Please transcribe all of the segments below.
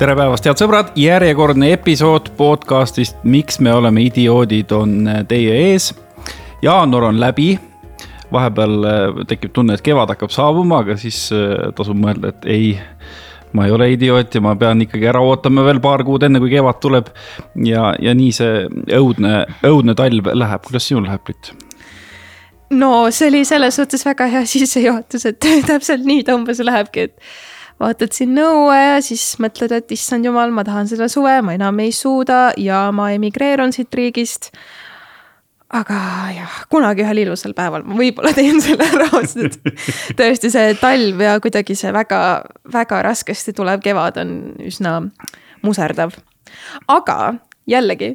tere päevast, head sõbrad, järjekordne episood podcast'ist Miks me oleme idioodid on teie ees. jaanuar on läbi. vahepeal äh, tekib tunne, et kevad hakkab saabuma, aga siis äh, tasub mõelda, et ei ma ei ole idioot ja ma pean ikkagi ära ootama veel paar kuud, enne kui kevad tuleb. ja, ja nii see õudne, õudne talv läheb, kuidas sinul läheb, Brit? no see oli selles suhtes väga hea sissejuhatus, et täpselt nii ta umbes lähebki, et vaatad sinna õue ja siis mõtled, et issand jumal, ma tahan seda suve, ma enam ei suuda ja ma emigreerun siit riigist. aga jah, kunagi ühel ilusal päeval ma võib-olla teen selle ära, sest tõesti see talv ja kuidagi see väga, väga raskesti tulev kevad on üsna muserdav. aga jällegi,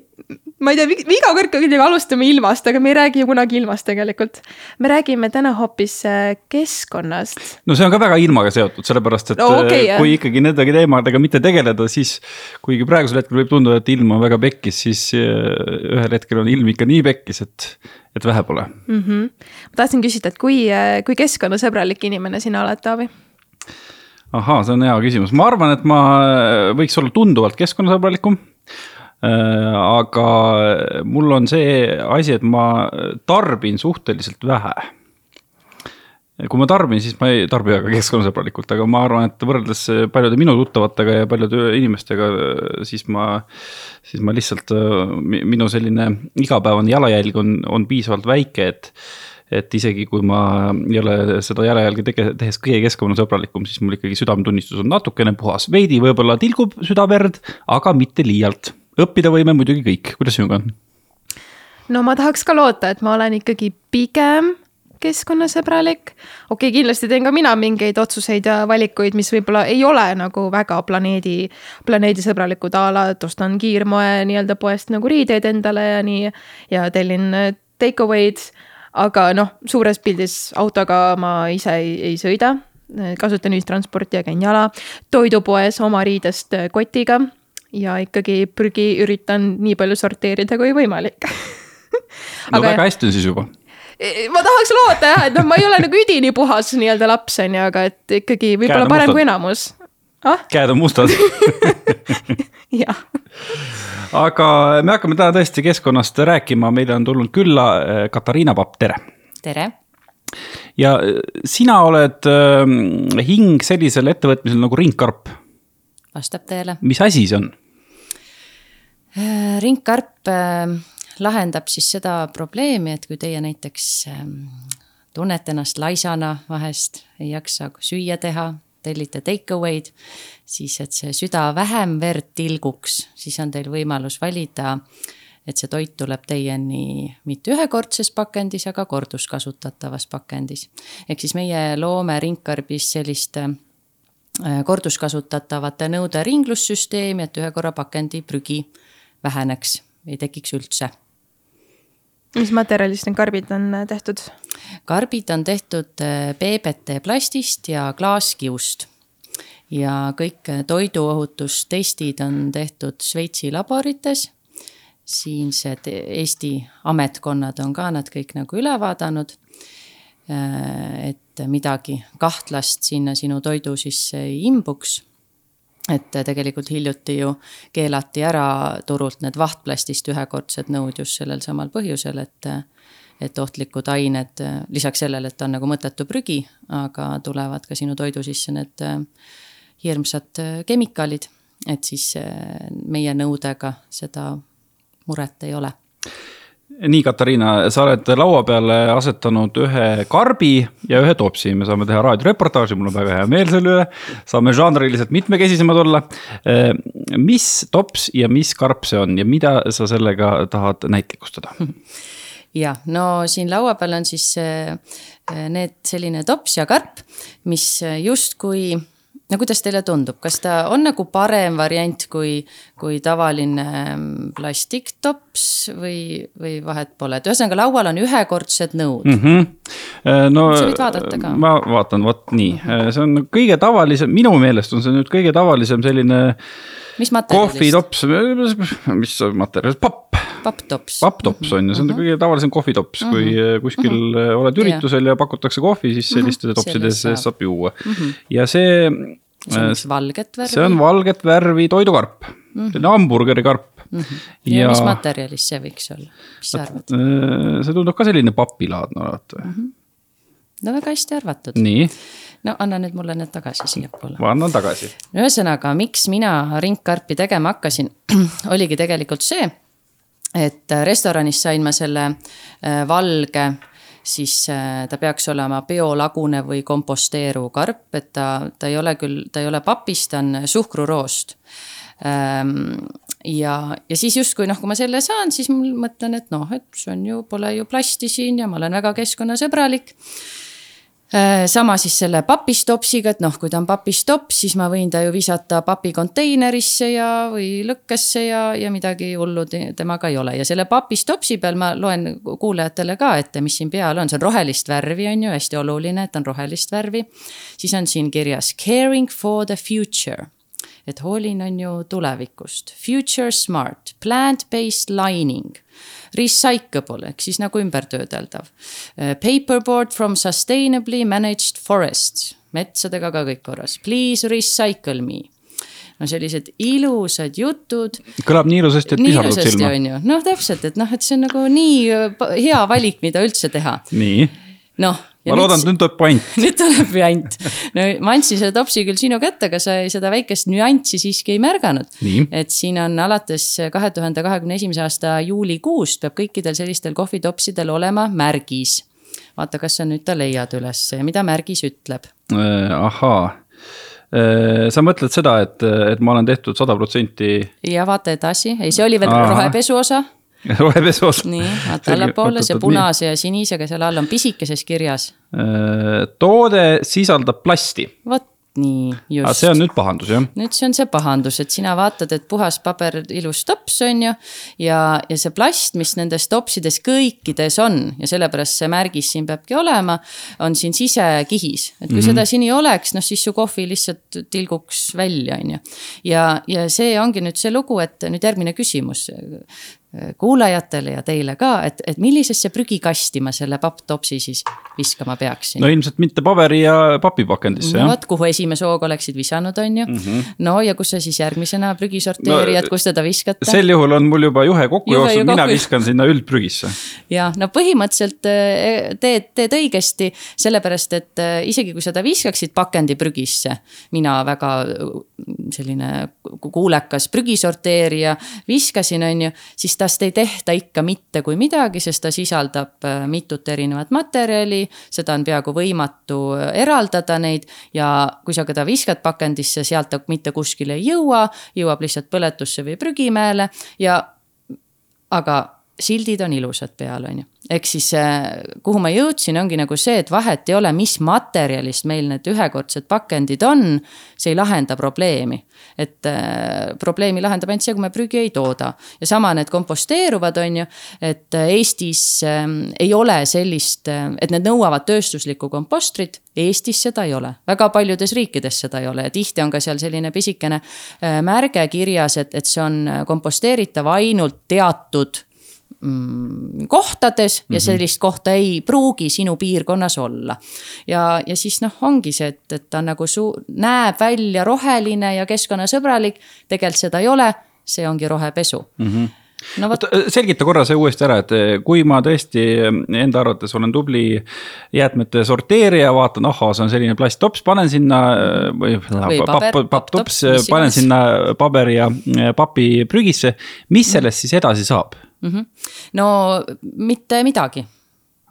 ma ei tea, iga kord kuidagi alustame ilmast, aga me ei räägi ju kunagi ilmast tegelikult. me räägime täna hoopis äh, keskkonnast. no see on ka väga ilmaga seotud, sellepärast et no, okay, äh, kui jah. ikkagi nende teemadega mitte tegeleda, siis. kuigi praegusel hetkel võib tunduda, et ilm on väga pekkis, siis äh, ühel hetkel on ilm ikka nii pekkis, et, et vähe pole mm. -hmm. ma tahtsin küsida, et kui, kui keskkonnasõbralik inimene sina oled, Taavi? ahaa, see on hea küsimus, ma arvan, et ma võiks olla tunduvalt keskkonnasõbralikum aga mul on see asi, et ma tarbin suhteliselt vähe. kui ma tarbin, siis ma ei tarbi väga keskkonnasõbralikult, aga ma arvan, et võrreldes paljude minu tuttavatega ja paljude inimestega, siis ma. siis ma lihtsalt, minu selline igapäevane jalajälg on, on piisavalt väike, et et isegi kui ma ei ole seda jalajälge tege-, tehes kõige keskkonnasõbralikum, siis mul ikkagi südametunnistus on natukene puhas, veidi võib-olla tilgub südaverd, aga mitte liialt õppida võime muidugi kõik, kuidas sinuga on? no ma tahaks ka loota, et ma olen ikkagi pigem keskkonnasõbralik. okei okay,, kindlasti teen ka mina mingeid otsuseid ja valikuid, mis võib-olla ei ole nagu väga planeedi, planeedisõbralikud a la, et ostan kiirmoe nii-öelda poest nagu riideid endale ja nii. ja tellin take away'd, aga noh, suures pildis autoga ma ise ei, ei sõida. kasutan ühistransporti ja käin jala. toidupoes oma riidest kotiga ja ikkagi prügi üritan nii palju sorteerida kui võimalik no aga, väga hästi on siis juba e, ma tahaks loota jah, et noh, ma ei ole nagu üdini puhas nii-öelda laps on ju, aga et ikkagi võib-olla parem mustad. kui enamus ah?. käed on mustad jah. aga me hakkame täna tõesti keskkonnast rääkima, meile on tulnud külla eh, Katariina Papp, tere. tere. ja eh, sina oled äh, hing sellisel ettevõtmisel nagu Ringkarp. vastab tõele. mis asi see on? Äh, ringkarp äh, lahendab siis seda probleemi, et kui teie näiteks ähm, tunnete ennast laisana vahest, ei jaksa süüa teha, tellite take away'd, siis et see süda vähem verd tilguks, siis on teil võimalus valida, et see toit tuleb teieni mitte ühekordses pakendis, aga korduskasutatavas pakendis. ehk siis meie loome ringkarbis sellist äh, korduskasutatavate nõude ringlussüsteemi, et ühe korra pakendi prügi väheneks, ei tekiks üldse. mis materjalist need karbid on äh, tehtud? karbid on tehtud PBT äh, plastist ja klaaskiust. ja kõik äh, toiduohutustestid on tehtud Šveitsi laborites. siinsed Eesti ametkonnad on ka nad kõik nagu üle vaadanud. et midagi kahtlast sinna sinu toidu sisse ei imbuks et tegelikult hiljuti ju keelati ära turult need vahtplastist ühekordsed nõud just sellel samal põhjusel, et. et ohtlikud ained, lisaks sellele, et ta on nagu mõttetu prügi, aga tulevad ka sinu toidu sisse need hirmsad kemikaalid. et siis meie nõudega seda muret ei ole nii, Katariina, sa oled laua peale asetanud ühe karbi ja ühe topsi, me saame teha raadioreportaaži, mul on väga hea meel selle üle. saame žanriliselt mitmekesisemad olla. Eh, mis tops ja mis karp see on ja mida sa sellega tahad näitlikustada? jah, no siin laua peal on siis eh, need selline tops ja karp, mis justkui no kuidas teile tundub, kas ta on nagu parem variant kui, kui tavaline mm, plastiktops või, või vahet pole, et ühesõnaga laual on ühekordsed nõud mm. -hmm. no sa võid vaadata ka. ma vaatan, vot nii mm, -hmm. see on kõige tavalisem, minu meelest on see nüüd kõige tavalisem selline. mis materjalist? kohvitops, mis materjalist, papp papptops. papptops on ju, see on uh mhm. -huh. kõige tavalisem kohvitops uh, -huh. kui mhm. kuskil uh mhm. -huh. oled üritusel ja pakutakse kohvi, siis selliste topside sees saab juua uh. -huh. ja see see on üks valget värvi. see on valget värvi toidukarp mm, -hmm. selline hamburgerikarp mm. -hmm. ja, ja mis materjalist see võiks olla, mis sa arvad? see tundub ka selline papilaadne olevat või mm? -hmm. no väga hästi arvatud. nii no anna nüüd mulle need tagasi siiapoole. ma annan tagasi. ühesõnaga, miks mina ringkarpi tegema hakkasin, oligi tegelikult see, et restoranis sain ma selle äh, valge siis äh, ta peaks olema biolagunev või komposteeruv karp, et ta, ta ei ole küll, ta ei ole papist, ta on suhkruroost. Ähm, ja, ja siis justkui noh, kui ma selle saan, siis ma mõtlen, et noh, et see on ju, pole ju plasti siin ja ma olen väga keskkonnasõbralik. Äh, sama siis selle papistopsiga, et noh, kui ta on papistops, siis ma võin ta ju visata papikonteinerisse ja, või lõkkesse ja, ja midagi hullu temaga ei ole. Ja selle papistopsi peal ma loen kuulajatele ka ette, mis siin peal on, see on rohelist värvi, on ju, hästi oluline, et on rohelist värvi. siis on siin kirjas caring for the future. Et hoolin on ju tulevikust, future smart, plant-based lining recyclable ehk siis nagu ümbertöödeldav. Uh, paperboard from sustainably managed forests, metsadega ka kõik korras, please recycle me no sellised ilusad jutud. kõlab nii ilusasti, et pisarad silma. on ju, noh täpselt, et noh, et see on nagu nii uh, hea valik, mida üldse teha. nii. noh ma loodan, et nüüd tuleb puänt. nüüd tuleb puänt. no ma andsin selle topsi küll sinu kätte, aga sa seda väikest nüanssi siiski ei märganud. et siin on alates kahe tuhande kahekümne esimese aasta juulikuust peab kõikidel sellistel kohvitopsidel olema märgis. vaata, kas sa nüüd ta leiad üles ja mida märgis ütleb äh,? ahaa äh, sa mõtled seda, et, et ma olen tehtud sada protsenti. ja vaata edasi, ei, see oli veel rohepesu osa rohepesu osa. nii, vaata allapoole, see punase ja sinisega seal all on pisikeses kirjas. Äh, toode sisaldab plasti. vot nii, just. see on nüüd pahandus, jah? nüüd see on see pahandus, et sina vaatad, et puhas paber, ilus tops on ju. ja, ja see plast, mis nendes topsides kõikides on ja sellepärast see märgis siin peabki olema, on siin sisekihis. et kui mm -hmm. seda siin ei oleks, noh siis su kohvi lihtsalt tilguks välja, on ju. ja, ja see ongi nüüd see lugu, et nüüd järgmine küsimus kuulajatele ja teile ka, et, et millisesse prügikasti ma selle papptopsi siis viskama peaksin? no ilmselt mitte paberi ja papipakendisse no, jah. vot, kuhu esimese hooga oleksid visanud, on ju mm. -hmm. no ja kus sa siis järgmisena prügisorteerijad no,, kus teda viskate? sel juhul on mul juba juhe kokku jooksnud, mina viskan sinna üldprügisse. ja no põhimõtteliselt eh, teed, teed õigesti, sellepärast et eh, isegi kui sa ta viskaksid pakendiprügisse, mina väga selline kuulekas prügisorteerija viskasin, on ju, siis ta tast ei tehta ikka mitte kui midagi, sest ta sisaldab äh, mitut erinevat materjali, seda on peaaegu võimatu äh, eraldada neid ja kui sa teda viskad pakendisse, sealt ta mitte kuskile ei jõua, jõuab lihtsalt põletusse või prügimäele ja aga sildid on ilusad peal, on ju. ehk siis äh, kuhu ma jõudsin, ongi nagu see, et vahet ei ole, mis materjalist meil need ühekordsed pakendid on. see ei lahenda probleemi, et äh, probleemi lahendab ainult see, kui me prügi ei tooda. ja sama need komposteeruvad, on ju, et äh, Eestis äh, ei ole sellist äh,, et need nõuavad tööstuslikku kompostrit. Eestis seda ei ole, väga paljudes riikides seda ei ole ja tihti on ka seal selline pisikene äh, märge kirjas, et, et see on komposteeritav ainult teatud kohtades ja mhm. sellist kohta ei pruugi sinu piirkonnas olla. ja, ja siis noh, ongi see, et, et ta nagu suu-, näeb välja roheline ja keskkonnasõbralik, tegelikult seda ei ole, see ongi rohepesu mm. -hmm no vot. selgita korra see uuesti ära, et kui ma tõesti enda arvates olen tubli jäätmete sorteerija, vaatan, ahhaa, see on selline plasttops, panen sinna või, või papp, papptops, panen sinna paberi ja papi prügisse. mis sellest siis edasi saab? Mm. -hmm. no mitte midagi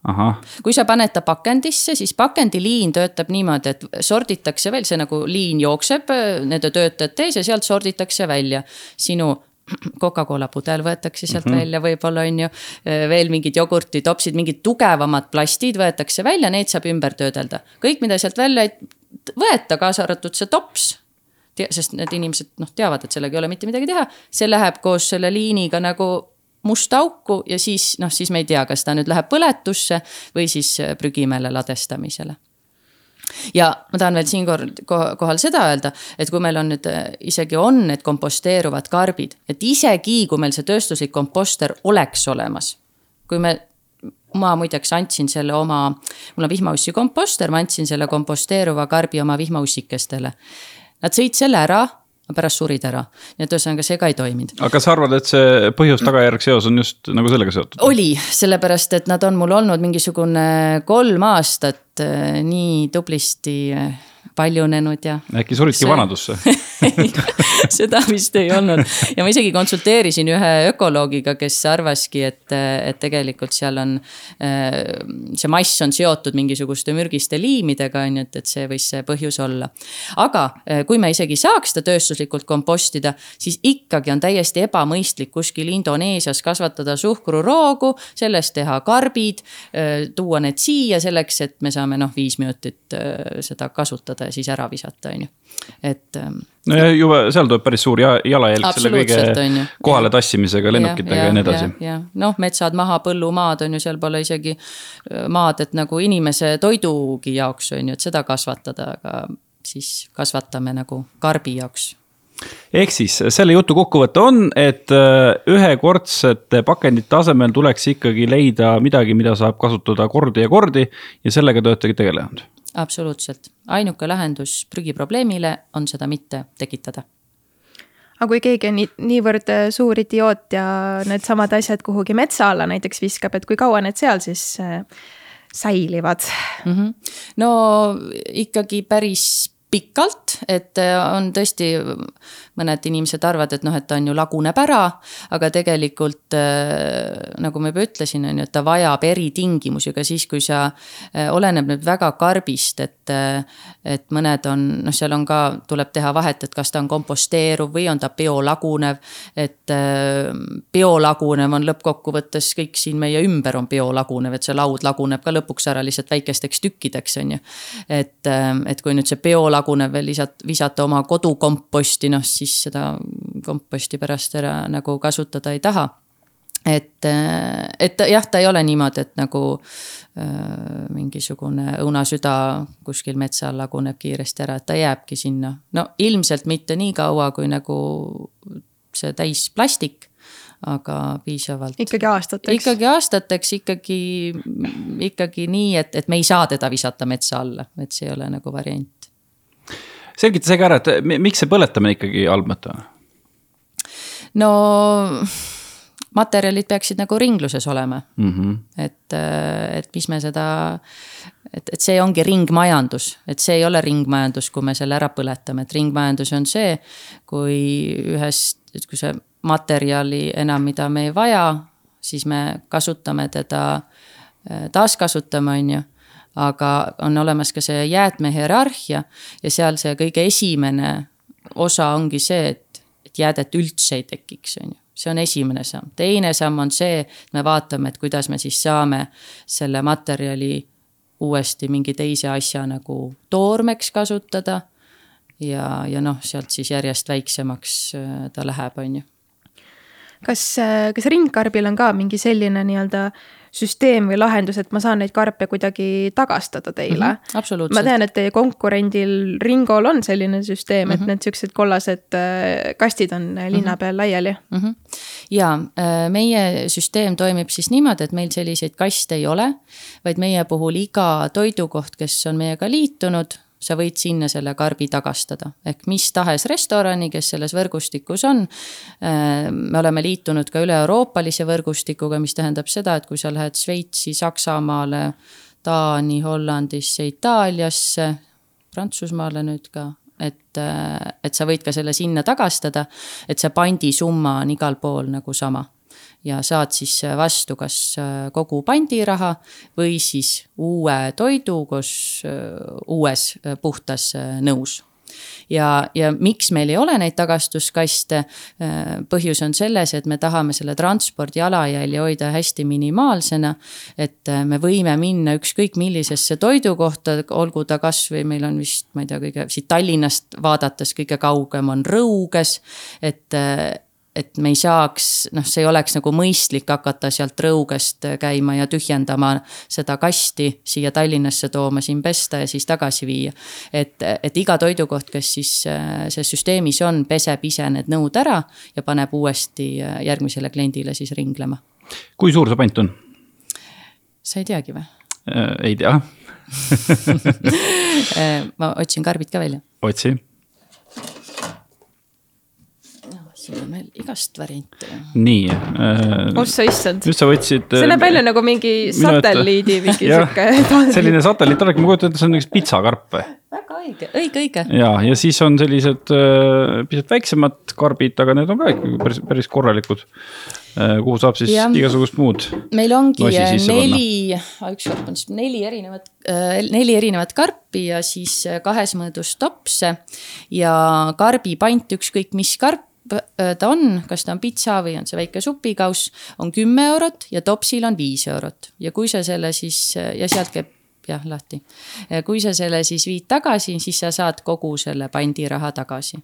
Aha. kui sa paned ta pakendisse, siis pakendiliin töötab niimoodi, et sorditakse veel, see nagu liin jookseb nende töötajate ees ja sealt sorditakse välja sinu Coca-Cola pudel võetakse sealt mm -hmm. välja, võib-olla on ju. veel mingid jogurtitopsid, mingid tugevamad plastid võetakse välja, need saab ümber töödelda. kõik, mida sealt välja ei võeta, kaasa arvatud see tops. sest need inimesed noh, teavad, et sellega ei ole mitte midagi teha, see läheb koos selle liiniga nagu musta auku ja siis noh, siis me ei tea, kas ta nüüd läheb põletusse või siis äh, prügimäele ladestamisele ja ma tahan veel siinkohal seda öelda, et kui meil on nüüd äh, isegi on need komposteeruvad karbid, et isegi kui meil see tööstuslik komposter oleks olemas. kui me, ma muideks andsin selle oma, mul on vihmaussi komposter, ma andsin selle komposteeruva karbi oma vihmaussikestele Nad sõid selle ära, aga pärast surid ära, nii et ühesõnaga see ka ei toiminud. aga kas sa arvad, et see põhjus-tagajärg seos on just nagu sellega seotud? oli, sellepärast et nad on mul olnud mingisugune kolm aastat äh, nii tublisti äh, paljunenud ja. äkki suridki see... vanadusse seda vist ei olnud ja ma isegi konsulteerisin ühe ökoloogiga, kes arvaski, et, et tegelikult seal on. see mass on seotud mingisuguste mürgiste liimidega, on ju, et, et see võis see põhjus olla. aga kui me isegi saaks seda tööstuslikult kompostida, siis ikkagi on täiesti ebamõistlik kuskil Indoneesias kasvatada suhkruroogu, sellest teha karbid, tuua need siia selleks, et me saame noh, viis minutit seda kasutada ja siis ära visata, on ju, et. Ähm, no ja juba seal tuleb päris suur jalajälg selle kõige kohale tassimisega lennukitega ja, ja, ja nii edasi. noh, metsad maha, põllumaad on ju, seal pole isegi äh, maad, et nagu inimese toidugi jaoks on ju, et seda kasvatada, aga siis kasvatame nagu karbi jaoks ehk siis selle jutu kokkuvõte on, et äh, ühekordsete pakendite asemel tuleks ikkagi leida midagi, mida saab kasutada kordi ja kordi ja sellega te oletegi tegelenud absoluutselt, ainuke lahendus prügiprobleemile on seda mitte tekitada aga kui keegi on nii, niivõrd äh, suur idioot ja needsamad asjad kuhugi metsa alla näiteks viskab, et kui kaua need seal siis äh, säilivad mm? -hmm. no ikkagi päris pikalt, et äh, on tõesti, mõned inimesed arvavad, et noh, et ta on ju laguneb ära, aga tegelikult äh, nagu ma juba ütlesin, on ju, et ta vajab eritingimusi, aga siis, kui sa, äh, oleneb nüüd väga karbist, et, et mõned on, noh, seal on ka, tuleb teha vahet, et kas ta on komposteeruv või on ta biolagunev. et biolagunev on lõppkokkuvõttes kõik siin meie ümber on biolagunev, et see laud laguneb ka lõpuks ära lihtsalt väikesteks tükkideks, on ju. et, et kui nüüd see biolagunev lagunev veel lisata, visata oma kodukomposti, noh siis seda komposti pärast ära nagu kasutada ei taha et, et jah, ta ei ole niimoodi, et nagu äh, mingisugune õunasüda kuskil metsa all laguneb kiiresti ära, et ta jääbki sinna. no ilmselt mitte nii kaua, kui nagu see täis plastik, aga piisavalt. ikkagi aastateks. ikkagi aastateks, ikkagi, ikkagi nii, et, et me ei saa teda visata metsa alla, et see ei ole nagu variant selgita see ka ära, et miks see põletamine ikkagi halb mõte on? no materjalid peaksid nagu ringluses olema mm. -hmm. et, et mis me seda, et, et see ongi ringmajandus, et see ei ole ringmajandus, kui me selle ära põletame, et ringmajandus on see, kui ühest, kui see materjali enam, mida me ei vaja, siis me kasutame teda, taaskasutame, on ju aga on olemas ka see jäätmehierarhia ja seal see kõige esimene osa ongi see, et, et jäädet üldse ei tekiks, on ju see on esimene samm, teine samm on see, et me vaatame, et kuidas me siis saame selle materjali uuesti mingi teise asja nagu toormeks kasutada. ja, ja noh, sealt siis järjest väiksemaks äh, ta läheb, on ju. kas, äh, kas ringkarbil on ka mingi selline nii-öelda süsteem või lahendus, et ma saan neid karpe kuidagi tagastada teile mm. -hmm, absoluutselt. ma tean, et teie konkurendil Ringol on selline süsteem mm, -hmm. et mhm. need siuksed kollased äh, kastid on äh, linna mhm. peal laiali mm. -hmm. ja äh, meie süsteem toimib siis niimoodi, et meil selliseid kaste ei ole, vaid meie puhul iga toidukoht, kes on meiega liitunud sa võid sinna selle karbi tagastada, ehk mis tahes restorani, kes selles võrgustikus on. Äh, me oleme liitunud ka üle-euroopalise võrgustikuga, mis tähendab seda, et kui sa lähed Šveitsi, Saksamaale, Taani, Hollandisse, Itaaliasse, Prantsusmaale nüüd ka et, äh, et sa võid ka selle sinna tagastada, et see pandisumma on igal pool nagu sama ja saad siis vastu kas äh, kogu pandiraha või siis uue toidu koos äh, uues äh, puhtas nõus ja, ja miks meil ei ole neid tagastuskaste? põhjus on selles, et me tahame selle transpordi jalajälje hoida hästi minimaalsena. et me võime minna ükskõik millisesse toidukohta, olgu ta kasvõi meil on vist, ma ei tea, kõige siit Tallinnast vaadates kõige kaugem on Rõuges. et et me ei saaks, noh, see ei oleks nagu mõistlik hakata sealt Rõugest käima ja tühjendama seda kasti siia Tallinnasse tooma, siin pesta ja siis tagasi viia. et, et iga toidukoht, kes siis selles süsteemis on, peseb ise need nõud ära ja paneb uuesti järgmisele kliendile siis ringlema. kui suur see pant on? sa ei teagi või äh,? ei tea ma otsin karbid ka välja. otsi siin on meil igast variante. nii äh,. ossa issand, nüüd sa võtsid. see näeb välja nagu mingi satelliidi mingi sihuke. selline satelliitolek, ma kujutan ette, see on üks pitsakarp või? väga õige, õige, õige. ja, ja siis on sellised äh, pisut väiksemad karbid, aga need on ka ikkagi päris, päris korralikud äh,. kuhu saab siis ja. Igasugust muud. meil ongi neli, üks karp on siis neli erinevat, neli erinevat karpi ja siis äh, kahes mõõdus topse. ja karbipant, ükskõik mis karp äh, ta on, kas ta on pitsa või on see väike supikauss, on kümme eurot ja topsil on viis eurot ja kui sa selle siis ja sealt käib jah lahti. kui sa selle siis viid tagasi, siis sa saad kogu selle pandiraha tagasi.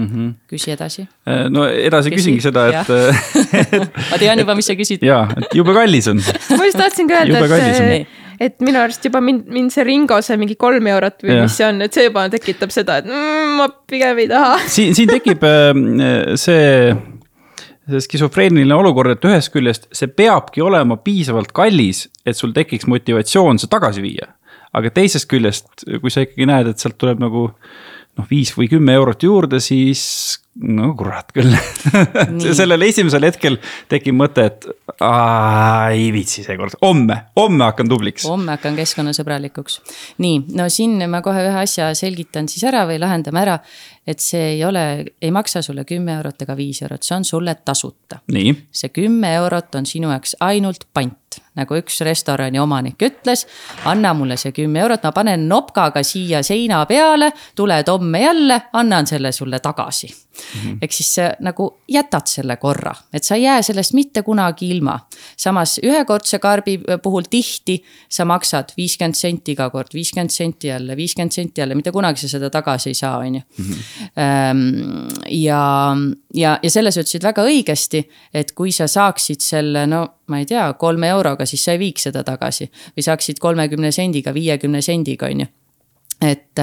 Mm -hmm. küsi edasi. no edasi Küsi, küsingi seda, et äh, ma tean juba, mis sa küsid. ja, et jube kallis on. ma just tahtsin ka öelda Jube kallis on. et, et minu arust juba mind, mind see Ringo see mingi kolm eurot või Jah. mis see on, et see juba tekitab seda, et mm, ma pigem ei taha. siin, siin tekib äh, see, see skisofreeniline olukord, et ühest küljest see peabki olema piisavalt kallis, et sul tekiks motivatsioon see tagasi viia. aga teisest küljest, kui sa ikkagi näed, et sealt tuleb nagu noh, viis või kümme eurot juurde, siis no kurat küll. sellel esimesel hetkel tekib mõte, et aa, ei viitsi seekord, homme, homme hakkan tubliks. homme hakkan keskkonnasõbralikuks. nii, no siin ma kohe ühe asja selgitan siis ära või lahendame ära. et see ei ole, ei maksa sulle kümme eurot ega viis eurot, see on sulle tasuta. see kümme eurot on sinu jaoks ainult pant, nagu üks restorani omanik ütles. anna mulle see kümme eurot, ma panen nopkaga siia seina peale, tuled homme jälle, annan selle sulle tagasi mm -hmm.. ehk siis sa nagu jätad selle korra, et sa ei jää sellest mitte kunagi ilma. samas ühekordse karbi puhul tihti sa maksad viiskümmend senti iga kord, viiskümmend senti jälle, viiskümmend senti jälle, mitte kunagi sa seda tagasi ei saa, on ju. ja, ja, ja selles ütlesid väga õigesti, et kui sa saaksid selle, no ma ei tea, kolme euroga, siis sa ei viiks seda tagasi või saaksid kolmekümne sendiga, viiekümne sendiga, on ju et,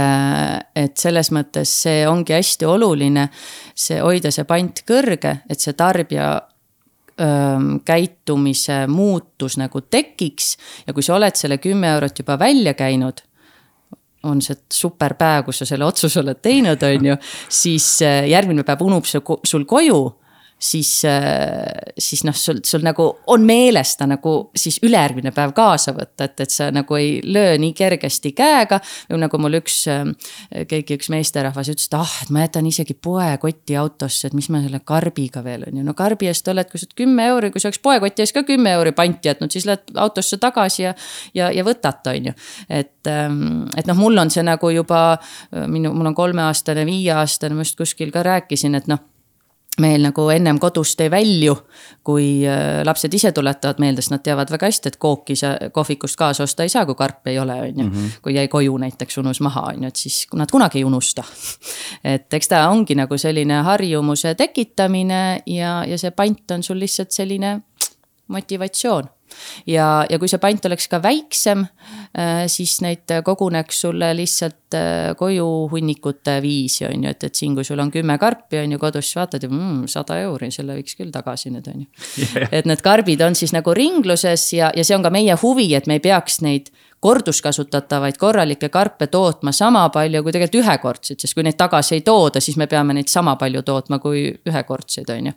et selles mõttes see ongi hästi oluline, see hoida see pant kõrge, et see tarbija öö, käitumise muutus nagu tekiks. Ja kui sa oled selle kümme eurot juba välja käinud on see super päev, kus sa selle otsuse oled teinud, on ju, siis äh, järgmine päev unub see sul koju siis, siis noh, sul, sul nagu on meeles ta nagu siis ülejärgmine päev kaasa võtta, et, et sa nagu ei löö nii kergesti käega. või nagu mul üks, keegi üks meesterahvas ütles, et ah, et ma jätan isegi poekoti autosse, et mis ma selle karbiga veel on ju, no karbi eest oled, kui sa oled kümme euri, kui sa oleks poekoti eest ka kümme euri panti jätnud, siis lähed autosse tagasi ja, ja, ja võtad ta, on ju. et, et noh, mul on see nagu juba minu, mul on kolmeaastane, viieaastane, ma just kuskil ka rääkisin, et noh meil nagu ennem kodust ei välju, kui äh, lapsed ise tuletavad meelde, sest nad teavad väga hästi, et kooki sa kohvikust kaasa osta ei saa, kui karpi ei ole, on ju. kui jäi koju näiteks, unus maha, on ju, et siis nad kunagi ei unusta. et eks ta ongi nagu selline harjumuse tekitamine ja, ja see pant on sul lihtsalt selline motivatsioon ja, ja kui see pant oleks ka väiksem, siis neid koguneks sulle lihtsalt äh, koju hunnikute viisi, on ju, et, et siin, kui sul on kümme karpi, on ju kodus, siis vaatad ja mm, sada euri, selle võiks küll tagasi nüüd, on ju. et need karbid on siis nagu ringluses ja, ja see on ka meie huvi, et me ei peaks neid korduskasutatavaid korralikke karpe tootma sama palju kui tegelikult ühekordseid, sest kui neid tagasi ei tooda, siis me peame neid sama palju tootma kui ühekordseid, on ju.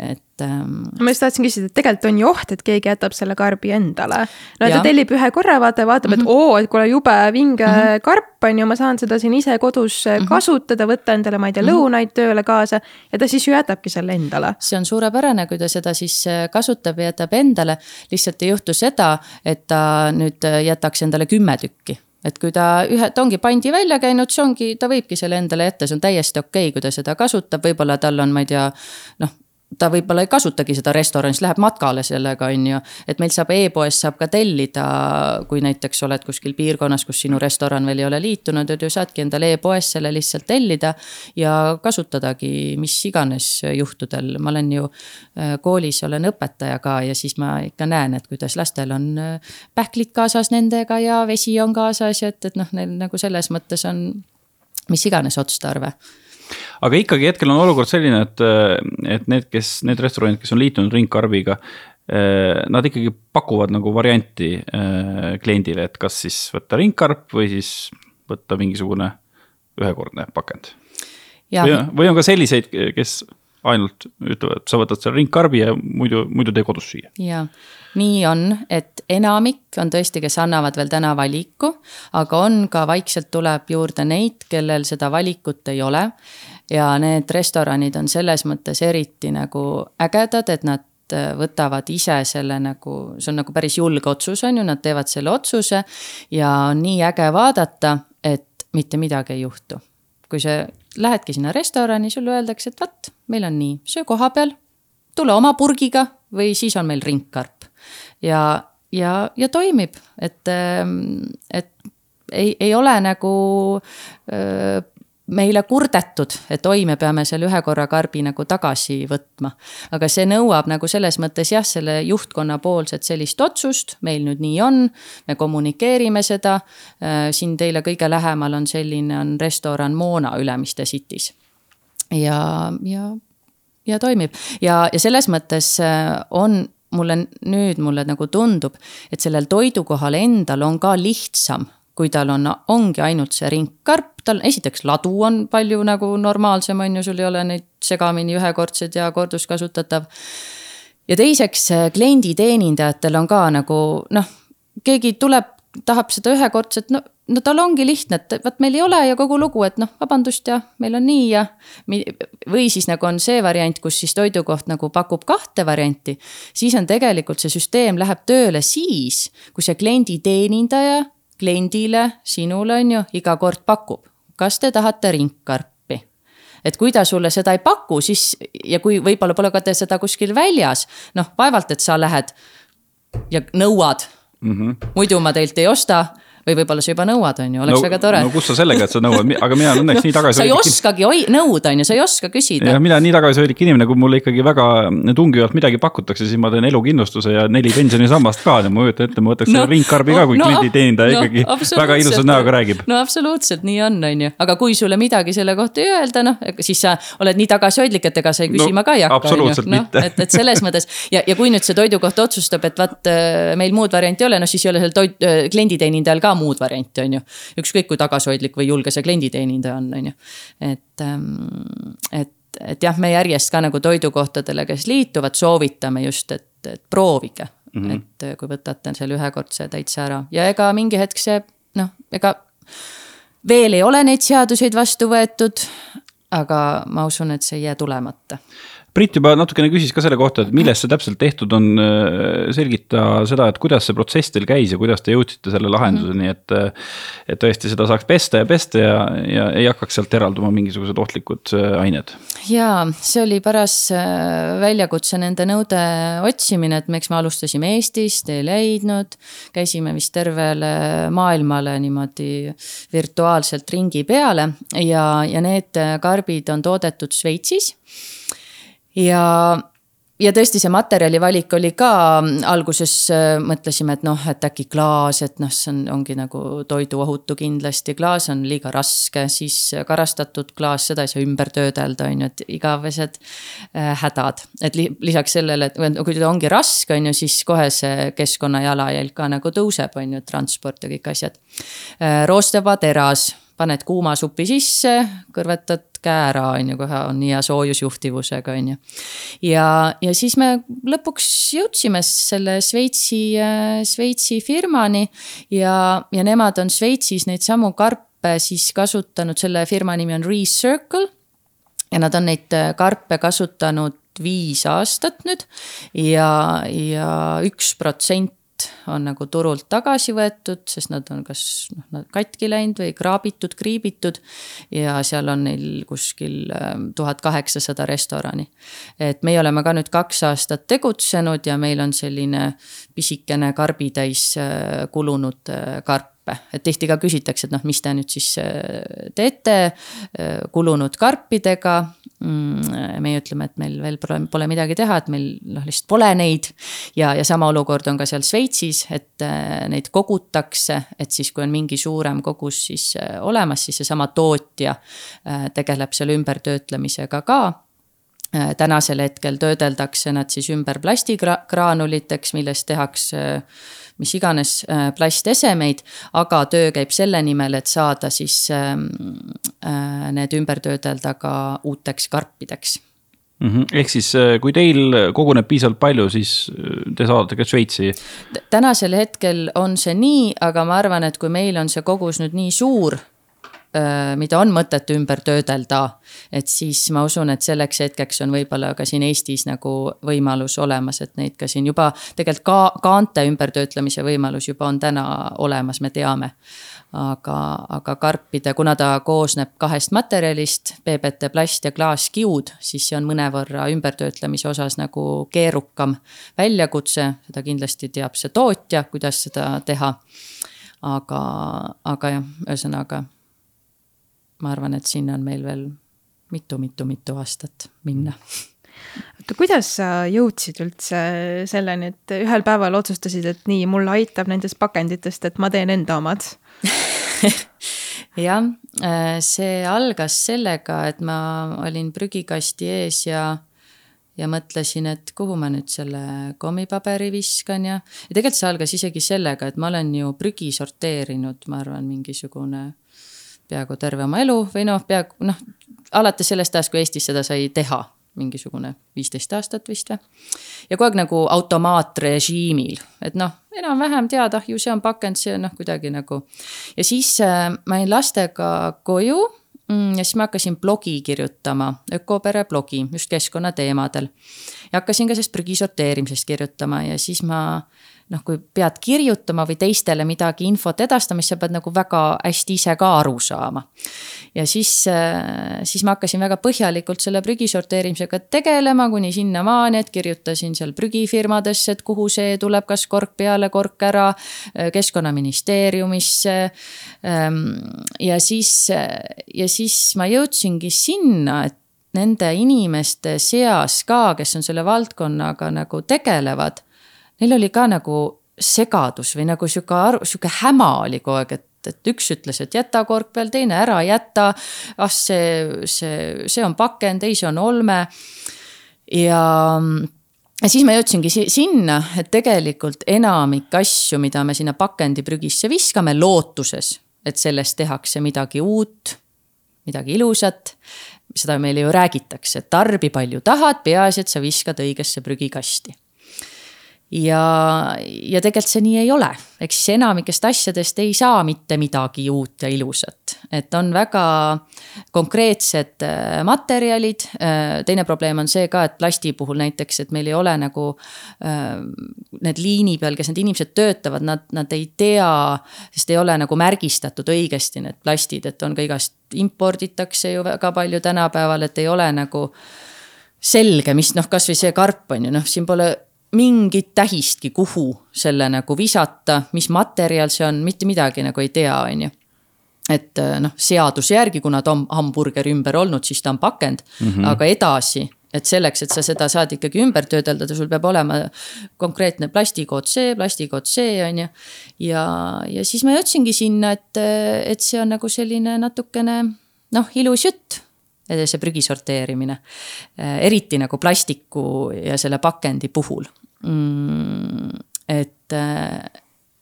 et ähm, ma just tahtsin küsida, et tegelikult on ju oht, et keegi jätab selle karbi endale. no ta Jah. tellib ühe korra, vaata, vaatab, et oo, et kuule jube vinge mm -hmm. karp on ju, ma saan seda siin ise kodus mm -hmm. kasutada, võtta endale, ma ei tea, lõunaid tööle kaasa ja ta siis ju jätabki selle endale. see on suurepärane, kui ta seda siis äh, kasutab ja jätab endale. lihtsalt ei juhtu seda, et ta nüüd äh, jätaks endale kümme tükki et kui ta ühe, ta ongi pandi välja käinud, see ongi, ta võibki selle endale jätta, see on täiesti okei okay,, kui ta seda kasutab, võib-olla tal on, ma ei tea, noh ta võib-olla ei kasutagi seda restoranis, läheb matkale sellega, on ju. et meil saab e-poest saab ka tellida, kui näiteks oled kuskil piirkonnas, kus sinu restoran veel ei ole liitunud, et ju saadki endale e-poest selle lihtsalt tellida. ja kasutadagi mis iganes juhtudel, ma olen ju äh, koolis olen õpetaja ka ja siis ma ikka näen, et kuidas lastel on äh, pähklid kaasas nendega ja vesi on kaasas ja et, et noh, neil nagu selles mõttes on mis iganes otstarve aga ikkagi hetkel on olukord selline, et, et need, kes, need restoranid, kes on liitunud ringkarbiga. Nad ikkagi pakuvad nagu varianti eh, kliendile, et kas siis võtta ringkarp või siis võtta mingisugune ühekordne pakend. või, või on ka selliseid, kes ainult ütlevad, sa võtad selle ringkarbi ja muidu, muidu tee kodus süüa. ja nii on, et enamik on tõesti, kes annavad veel täna valiku, aga on ka vaikselt tuleb juurde neid, kellel seda valikut ei ole. ja need restoranid on selles mõttes eriti nagu ägedad, et nad võtavad ise selle nagu, see on nagu päris julge otsus, on ju, nad teevad selle otsuse ja on nii äge vaadata, et mitte midagi ei juhtu. kui sa lähedki sinna restorani, sulle öeldakse, et vot, meil on nii, söö koha peal, tule oma purgiga või siis on meil ringkarp. Ja, ja, ja toimib, et, et ei, ei ole nagu öö, meile kurdetud, et oi, me peame selle ühe korra karbi nagu tagasi võtma. aga see nõuab nagu selles mõttes jah, selle juhtkonna poolset sellist otsust, meil nüüd nii on, me kommunikeerime seda. Äh, siin teile kõige lähemal on selline, on restoran Moona Ülemiste City's. ja, ja, ja toimib ja, ja selles mõttes äh, on mulle nüüd mulle nagu tundub, et sellel toidukohal endal on ka lihtsam kui tal on, ongi ainult see ringkarp, tal esiteks ladu on palju nagu normaalsem, on ju, sul ei ole neid segamini ühekordsed ja korduskasutatav. ja teiseks klienditeenindajatel on ka nagu noh, keegi tuleb, tahab seda ühekordset, no, no tal ongi lihtne, et vot meil ei ole ja kogu lugu, et noh, vabandust ja meil on nii ja. või siis nagu on see variant, kus siis toidukoht nagu pakub kahte varianti. siis on tegelikult see süsteem läheb tööle siis, kui see klienditeenindaja kliendile, sinule on ju, iga kord pakub, kas te tahate ringkarpi. et kui ta sulle seda ei paku, siis ja kui võib-olla pole ka seda kuskil väljas, noh, vaevalt, et sa lähed ja nõuad mm. -hmm. muidu ma teilt ei osta või võib-olla sa juba nõuad, on ju, oleks no, väga tore. no kus sa sellega, et sa nõuad, aga mina olen õnneks no, nii tagasi. sa ei oskagi oi, nõuda, on ju, sa ei oska küsida. jah, mina nii tagasihoidlik inimene, kui mulle ikkagi väga tungivalt midagi pakutakse, siis ma teen elukindlustuse ja neli pensionisammast ka ma kujutan ette, ma võtaks no, ringkarbi ka, kui no, klienditeenindaja no, ikkagi väga ilusa näoga räägib. no absoluutselt, nii on, on ju, aga kui sulle midagi selle kohta ei öelda, noh, siis sa oled nii tagasihoidlik, et ega sa ei küsima no, ka ei hakka. absoluutselt no, mitte. et, et selles mõttes ja, ja kui nüüd see toidukoht otsustab, et vaat äh, meil muud varianti ei ole, no siis ei ole seal toit, äh, klienditeenindajal ka muud varianti, on ju on ju. ükskõik kui tagasihoidlik või julge see klienditeenindaja on, on ju. et, ähm, et, et jah, me järjest ka nagu toidukohtadele, kes liituvad, soovitame just, et, et proovige mm. -hmm. et äh, kui võtate selle ühekordse täitsa ära ja ega mingi hetk see noh, ega veel ei ole neid seaduseid vastu võetud. aga ma usun, et see ei jää tulemata Priit juba natukene küsis ka selle kohta, et millest see täpselt tehtud on. Äh, selgita seda, et kuidas see protsess teil käis ja kuidas te jõudsite selle lahenduseni, et. et tõesti seda saaks pesta ja pesta ja, ja ei hakkaks sealt eralduma mingisugused ohtlikud äh, ained. ja see oli paras äh, väljakutse nende nõude otsimine, et miks me alustasime Eestist, ei leidnud. käisime vist tervele maailmale niimoodi virtuaalselt ringi peale ja, ja need karbid on toodetud Šveitsis ja ja tõesti, see materjali valik oli ka alguses äh, mõtlesime, et noh, et äkki klaas, et noh, see on, ongi nagu toiduohutu kindlasti, klaas on liiga raske, siis karastatud klaas, seda ei saa ümber töödelda, on ju, et igavesed äh, hädad. et li, lisaks sellele, et kui ta ongi raske, on ju, siis kohe see keskkonna jalajälg ka nagu tõuseb, on ju, transport ja kõik asjad äh,. roosteva teras paned kuuma supi sisse, kõrvetad käe ära, on ju, kohe on hea soojusjuhtivusega, on ju. ja, ja siis me lõpuks jõudsime selle Šveitsi, Šveitsi firmani ja, ja nemad on Šveitsis neid samu karpe siis kasutanud, selle firma nimi on Recircle. ja nad on neid karpe kasutanud viis aastat nüüd ja, ja üks protsent on nagu turult tagasi võetud, sest nad on kas noh, nad katki läinud või kraabitud, kriibitud. ja seal on neil kuskil ähm, tuhat kaheksasada restorani. et meie oleme ka nüüd kaks aastat tegutsenud ja meil on selline pisikene karbitäis äh, kulunud äh, karp karpe, et tihti ka küsitakse, et noh, mis te nüüd siis äh, teete kulunud karpidega. Mm, meie ütleme, et meil veel pole, pole midagi teha, et meil noh, lihtsalt pole neid. ja, ja sama olukord on ka seal Šveitsis, et äh, neid kogutakse, et siis, kui on mingi suurem kogus siis äh, olemas, siis seesama tootja tegeleb selle ümbertöötlemisega ka tänasel hetkel töödeldakse nad siis ümber plastigraanuliteks, millest tehakse mis iganes äh, plastesemeid, aga töö käib selle nimel, et saada siis ähm, äh, need ümber töödelda ka uuteks karpideks mm. -hmm. ehk siis, kui teil koguneb piisavalt palju, siis te saadate ka Šveitsi? tänasel hetkel on see nii, aga ma arvan, et kui meil on see kogus nüüd nii suur Äh, mida on mõtet ümber töödelda. et siis ma usun, et selleks hetkeks on võib-olla ka siin Eestis nagu võimalus olemas, et neid ka siin juba tegelikult ka kaante ümbertöötlemise võimalus juba on täna olemas, me teame. aga, aga karpide, kuna ta koosneb kahest materjalist, PBT plast ja klaaskiud, siis see on mõnevõrra ümbertöötlemise osas nagu keerukam väljakutse, seda kindlasti teab see tootja, kuidas seda teha aga, aga jah, ühesõnaga ma arvan, et sinna on meil veel mitu-mitu-mitu aastat minna. Oota, kuidas sa jõudsid üldse selleni, et ühel päeval otsustasid, et nii, mulle aitab nendest pakenditest, et ma teen enda omad? Jah, äh, see algas sellega, et ma olin prügikasti ees ja, ja mõtlesin, et kuhu ma nüüd selle kommipaberi viskan ja, ja tegelikult see algas isegi sellega, et ma olen ju prügi sorteerinud, ma arvan, mingisugune peaaegu terve oma elu või noh, peaaegu noh, alates sellest ajast, kui Eestis seda sai teha, mingisugune viisteist aastat vist või. ja kogu aeg nagu automaatrežiimil, et noh, enam-vähem tead, ah ju see on pakend, see on noh, kuidagi nagu. ja siis äh, ma jäin lastega koju mm, ja siis ma hakkasin blogi kirjutama, ökopere blogi just keskkonnateemadel. ja hakkasin ka sellest prügi sorteerimisest kirjutama ja siis ma noh, kui pead kirjutama või teistele midagi infot edastama, siis sa pead nagu väga hästi ise ka aru saama. ja siis, äh, siis ma hakkasin väga põhjalikult selle prügi sorteerimisega tegelema, kuni sinnamaani, et kirjutasin seal prügifirmadesse, et kuhu see tuleb, kas kork peale, kork ära, äh, keskkonnaministeeriumisse. Ähm, ja siis, ja siis ma jõudsingi sinna, et nende inimeste seas ka, kes on selle valdkonnaga nagu tegelevad neil oli ka nagu segadus või nagu sihuke aru, sihuke häma oli kogu aeg, et et üks ütles, et jäta kork peal, teine ära jäta. ah, see, see, see on pakend, ei, see on olme. ja, ja siis ma jõudsingi sinna, et tegelikult enamik asju, mida me sinna pakendiprügisse viskame, lootuses, et sellest tehakse midagi uut, midagi ilusat. seda meile ju räägitakse, et tarbi palju tahad, peaasi, et sa viskad õigesse prügikasti ja, ja tegelikult see nii ei ole, ehk siis enamikest asjadest ei saa mitte midagi uut ja ilusat, et on väga konkreetsed äh, materjalid. Äh, teine probleem on see ka, et plasti puhul näiteks, et meil ei ole nagu äh, need liini peal, kes need inimesed töötavad, nad, nad ei tea, sest ei ole nagu märgistatud õigesti need plastid, et on ka igast, imporditakse ju väga palju tänapäeval, et ei ole nagu selge, mis noh, kasvõi see karp on ju noh, siin pole mingit tähistki, kuhu selle nagu visata, mis materjal see on, mitte midagi nagu ei tea, on ju et äh, noh, seaduse järgi, kuna ta on hamburgeri ümber olnud, siis ta on pakend mm, -hmm. aga edasi, et selleks, et sa seda saad ikkagi ümber töödeldada, sul peab olema konkreetne plastikood see, plastikood see, on ju. ja, ja siis ma jõudsingi sinna, et, et see on nagu selline natukene noh, ilus jutt see prügi sorteerimine. eriti nagu plastiku ja selle pakendi puhul et,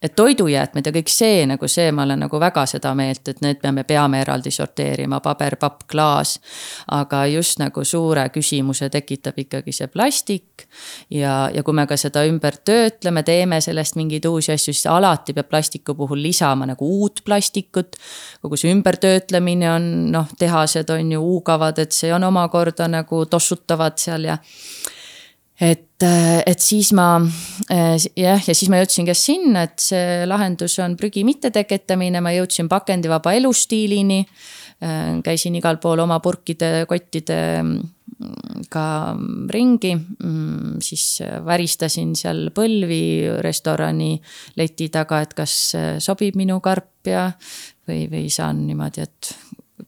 et toidujäätmed ja kõik see nagu see, ma olen nagu väga seda meelt, et need me peame eraldi sorteerima, paber, papp, klaas. aga just nagu suure küsimuse tekitab ikkagi see plastik. ja, ja kui me ka seda ümber töötleme, teeme sellest mingeid uusi asju, siis alati peab plastiku puhul lisama nagu uut plastikut. kogu see ümbertöötlemine on noh, tehased on ju huugavad, et see on omakorda nagu tossutavad seal ja et, äh, et siis ma äh, jah, ja siis ma jõudsin ka sinna, et see lahendus on prügi mitteteketamine, ma jõudsin pakendivaba elustiilini. Äh, käisin igal pool oma purkide, kottide mm, ringi, mm, siis väristasin seal põlvi restorani leti taga, et kas sobib minu karp ja. või, või saan niimoodi, et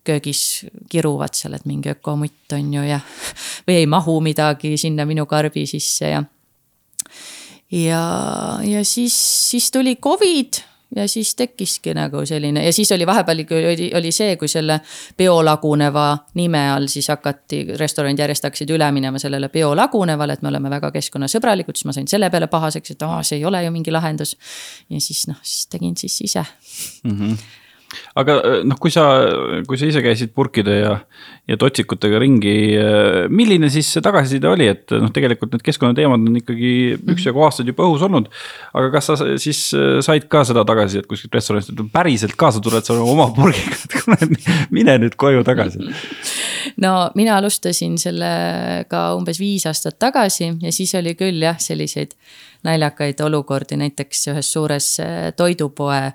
köögis kiruvad seal, et mingi ökomutt on ju ja. või ei mahu midagi sinna minu karbi sisse ja. ja, ja siis, siis tuli Covid ja siis tekkiski nagu selline ja siis oli vahepeal oli, oli see, kui selle biolaguneva nime all siis hakati, restoranid järjest hakkasid üle minema sellele biolagunevale, et me oleme väga keskkonnasõbralikud, siis ma sain selle peale pahaseks, et aa, see ei ole ju mingi lahendus. ja siis noh, siis tegin siis ise mm. -hmm aga noh, kui sa, kui sa ise käisid purkide ja, ja totsikutega ringi, milline siis see tagasiside oli, et noh, tegelikult need keskkonnateemad on ikkagi üksjagu aastaid juba õhus olnud. aga kas sa siis said ka seda tagasisidet kuskilt restoranist, et päriselt kaasa tuled sa oma purgiga, et kuule, mine nüüd koju tagasi no mina alustasin sellega umbes viis aastat tagasi ja siis oli küll jah, selliseid naljakaid olukordi, näiteks ühes suures äh, toidupoe,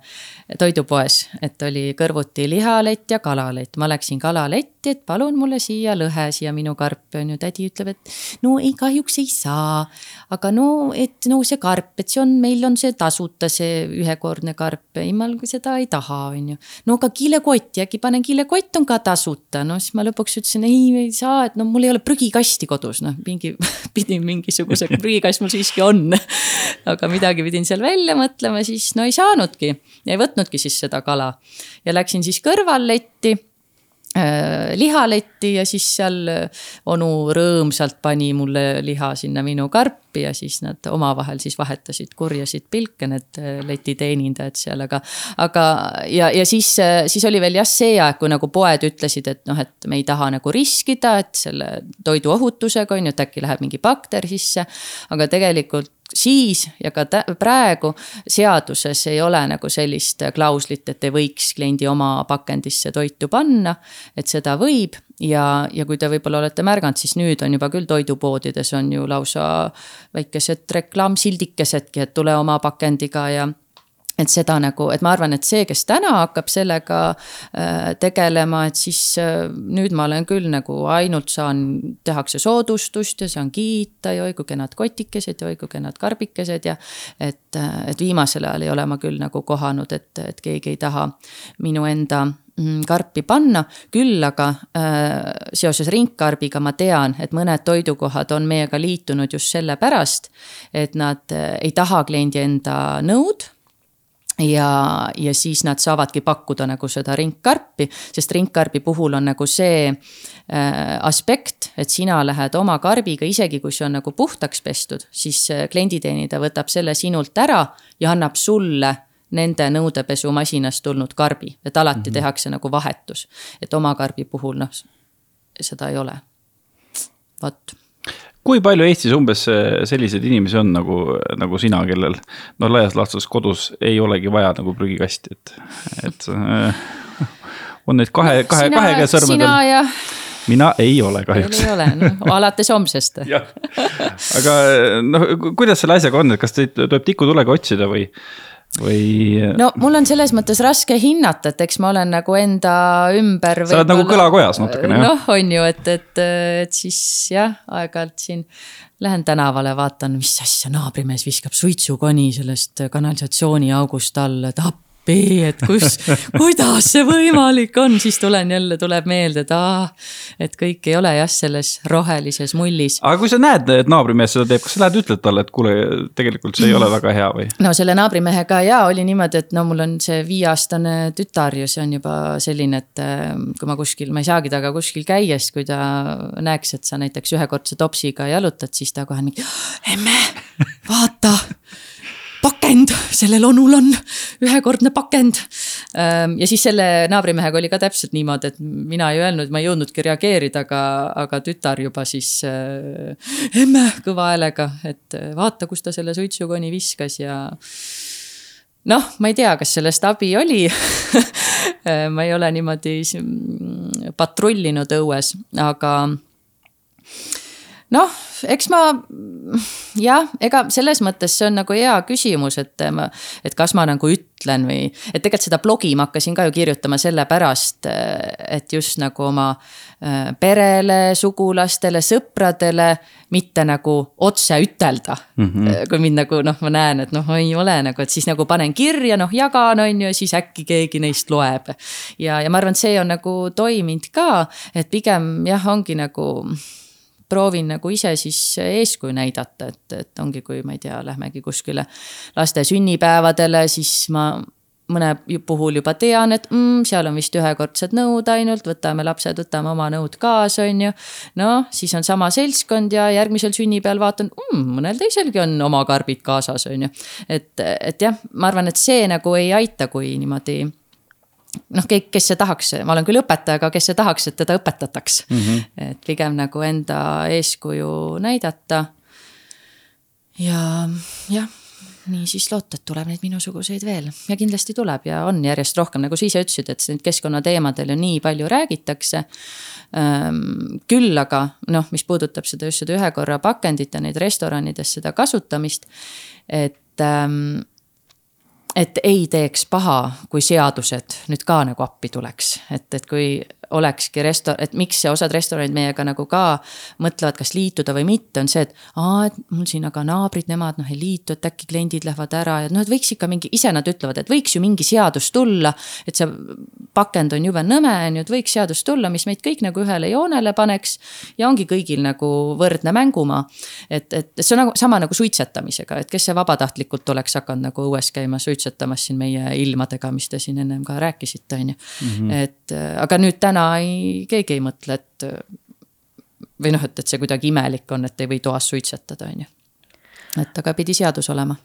toidupoes, et oli kõrvuti lihalett ja kalalett, ma läksin kalaletti, et palun mulle siia lõhe, siia minu karpi on ju, tädi ütleb, et no ei, kahjuks ei saa. aga no, et no see karp, et see on, meil on see tasuta, see ühekordne karp, ei ma seda ei taha, on ju. no aga kilekotti, äkki panen kilekott on ka tasuta, no siis ma lõpuks ütlesin ei, ei saa, et no mul ei ole prügikasti kodus, noh mingi pidin mingisuguse prügikast mul siiski on aga midagi pidin seal välja mõtlema, siis no ei saanudki, ei võtnudki siis seda kala ja läksin siis kõrvalletti Äh, lihaletti ja siis seal äh, onu rõõmsalt pani mulle liha sinna minu karpi ja siis nad omavahel siis vahetasid kurjasid pilke, need äh, leti teenindajad seal, aga. aga ja, ja siis, siis oli veel jah see aeg, kui nagu poed ütlesid, et noh, et me ei taha nagu riskida, et selle toiduohutusega on ju, et äkki läheb mingi bakter sisse. aga tegelikult siis ja ka praegu seaduses ei ole nagu sellist klauslit, et ei võiks kliendi oma pakendisse toitu panna. et seda võib ja, ja kui te võib-olla olete märganud, siis nüüd on juba küll toidupoodides on ju lausa väikesed reklaamsildikesedki, et tule oma pakendiga ja et seda nagu, et ma arvan, et see, kes täna hakkab sellega äh, tegelema, et siis äh, nüüd ma olen küll nagu ainult saan, tehakse soodustust ja saan kiita ja oi kui kenad kotikesed ja oi kui kenad karbikesed ja. et, äh, et viimasel ajal ei ole ma küll nagu kohanud, et, et keegi ei taha minu enda mm, karpi panna, küll aga äh, seoses ringkarbiga ma tean, et mõned toidukohad on meiega liitunud just sellepärast, et nad ei taha kliendi enda nõud ja, ja siis nad saavadki pakkuda nagu seda ringkarpi, sest ringkarbi puhul on nagu see äh, aspekt, et sina lähed oma karbiga, isegi kui see on nagu puhtaks pestud, siis klienditeenindaja võtab selle sinult ära ja annab sulle nende nõudepesumasinast tulnud karbi, et alati mm -hmm. tehakse nagu vahetus. et oma karbi puhul noh, seda ei ole. vot kui palju Eestis umbes äh, selliseid inimesi on nagu, nagu sina, kellel no laias laastus kodus ei olegi vaja nagu prügikasti, et, et äh, on neid kahe, kahe, kahe käe sõrmedel. mina ei ole kahjuks. ei ole, noh alates homsest aga noh, kuidas selle asjaga on, et kas teid tuleb tikutulega otsida või, või? no mul on selles mõttes raske hinnata, et eks ma olen nagu enda ümber. sa oled nagu kõlakojas natukene jah? noh, on ju, et, et, et siis jah, aeg-ajalt siin lähen tänavale, vaatan, mis asja, naabrimees viskab suitsukoni sellest kanalisatsiooniaugust alla, tahab appi, et kus, kuidas see võimalik on, siis tulen jälle, tuleb meelde, et aa. et kõik ei ole jah, selles rohelises mullis. aga kui sa näed, et naabrimees seda teeb, kas sa lähed ütled talle, et kuule, tegelikult see ei ole väga hea või? no selle naabrimehega ja oli niimoodi, et no mul on see viieaastane tütar ja see on juba selline, et äh, kui ma kuskil, ma ei saagi temaga kuskil käia, siis kui ta näeks, et sa näiteks ühekordse topsiga jalutad, siis ta kohe mingi, emme, vaata pakend, sellel onul on ühekordne pakend. Ehm, ja siis selle naabrimehega oli ka täpselt niimoodi, et mina ei öelnud, ma ei jõudnudki reageerida, aga, aga tütar juba siis äh, emme kõva häälega, et äh, vaata, kus ta selle suitsukoni viskas ja noh, ma ei tea, kas sellest abi oli ehm, ma ei ole niimoodi mm, patrullinud õues, aga noh, eks ma jah, ega selles mõttes see on nagu hea küsimus, et ma, et kas ma nagu ütlen või, et tegelikult seda blogi ma hakkasin ka ju kirjutama sellepärast, et just nagu oma äh, perele, sugulastele, sõpradele mitte nagu otse ütelda mm. -hmm. kui mind nagu noh, ma näen, et noh, ei ole nagu, et siis nagu panen kirja, noh jagan, on ju, ja siis äkki keegi neist loeb. ja, ja ma arvan, et see on nagu toiminud ka, et pigem jah, ongi nagu proovin nagu ise siis eeskuju näidata, et, et ongi, kui ma ei tea, lähmegi kuskile laste sünnipäevadele, siis ma mõne puhul juba tean, et mm, seal on vist ühekordsed nõud ainult, võtame lapsed, võtame oma nõud kaasa, on ju. noh, siis on sama seltskond ja järgmisel sünnipäeval vaatan mm,, mõnel teiselgi on oma karbid kaasas, on ju. et, et jah, ma arvan, et see nagu ei aita, kui niimoodi noh, kes see tahaks, ma olen küll õpetaja, aga kes see tahaks, et teda õpetataks mm. -hmm. et pigem nagu enda eeskuju näidata. ja jah nii siis loota, et tuleb neid minusuguseid veel ja kindlasti tuleb ja on järjest rohkem, nagu sa ise ütlesid, et neid keskkonnateemadel ju nii palju räägitakse. Ehm, küll aga noh, mis puudutab seda just seda ühe korra pakendit ja neid restoranides seda kasutamist, et ähm, et ei teeks paha, kui seadused nüüd ka nagu appi tuleks, et, et kui olekski resto-, et miks osad restoranid meiega nagu ka mõtlevad, kas liituda või mitte, on see, et aa, et mul siin aga naabrid, nemad noh ei liitu, et äkki kliendid lähevad ära ja noh, et võiks ikka mingi, ise nad ütlevad, et võiks ju mingi seadus tulla. et see pakend on jube nõme, on ju, et võiks seadus tulla, mis meid kõik nagu ühele joonele paneks. ja ongi kõigil nagu võrdne mängumaa. et, et see on nagu sama nagu suitsetamisega, et kes see vabatahtlikult oleks hakanud nagu õues käima suitsetamas siin meie ilmadega, mis te siin ennem ka rääkisite, on ju. Mhm. et aga nüüd täna täna ei, keegi ei mõtle, et või noh, et, et see kuidagi imelik on, et ei või toas suitsetada, on ju. et aga pidi seadus olema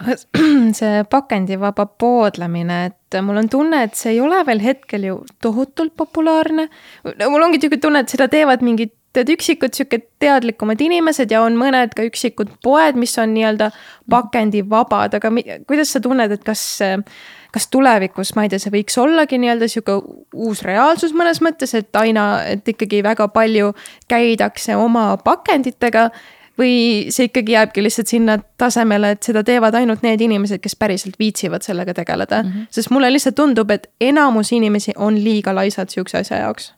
see pakendivaba poodlemine, et mul on tunne, et see ei ole veel hetkel ju tohutult populaarne. mul ongi niisugune tunne, et seda teevad mingid tead üksikud sihuke teadlikumad inimesed ja on mõned ka üksikud poed, mis on nii-öelda pakendivabad, aga kuidas sa tunned, et kas kas tulevikus, ma ei tea, see võiks ollagi nii-öelda sihuke uus reaalsus mõnes mõttes, et aina, et ikkagi väga palju käidakse oma pakenditega või see ikkagi jääbki lihtsalt sinna tasemele, et seda teevad ainult need inimesed, kes päriselt viitsivad sellega tegeleda mm. -hmm. sest mulle lihtsalt tundub, et enamus inimesi on liiga laisad sihukese asja jaoks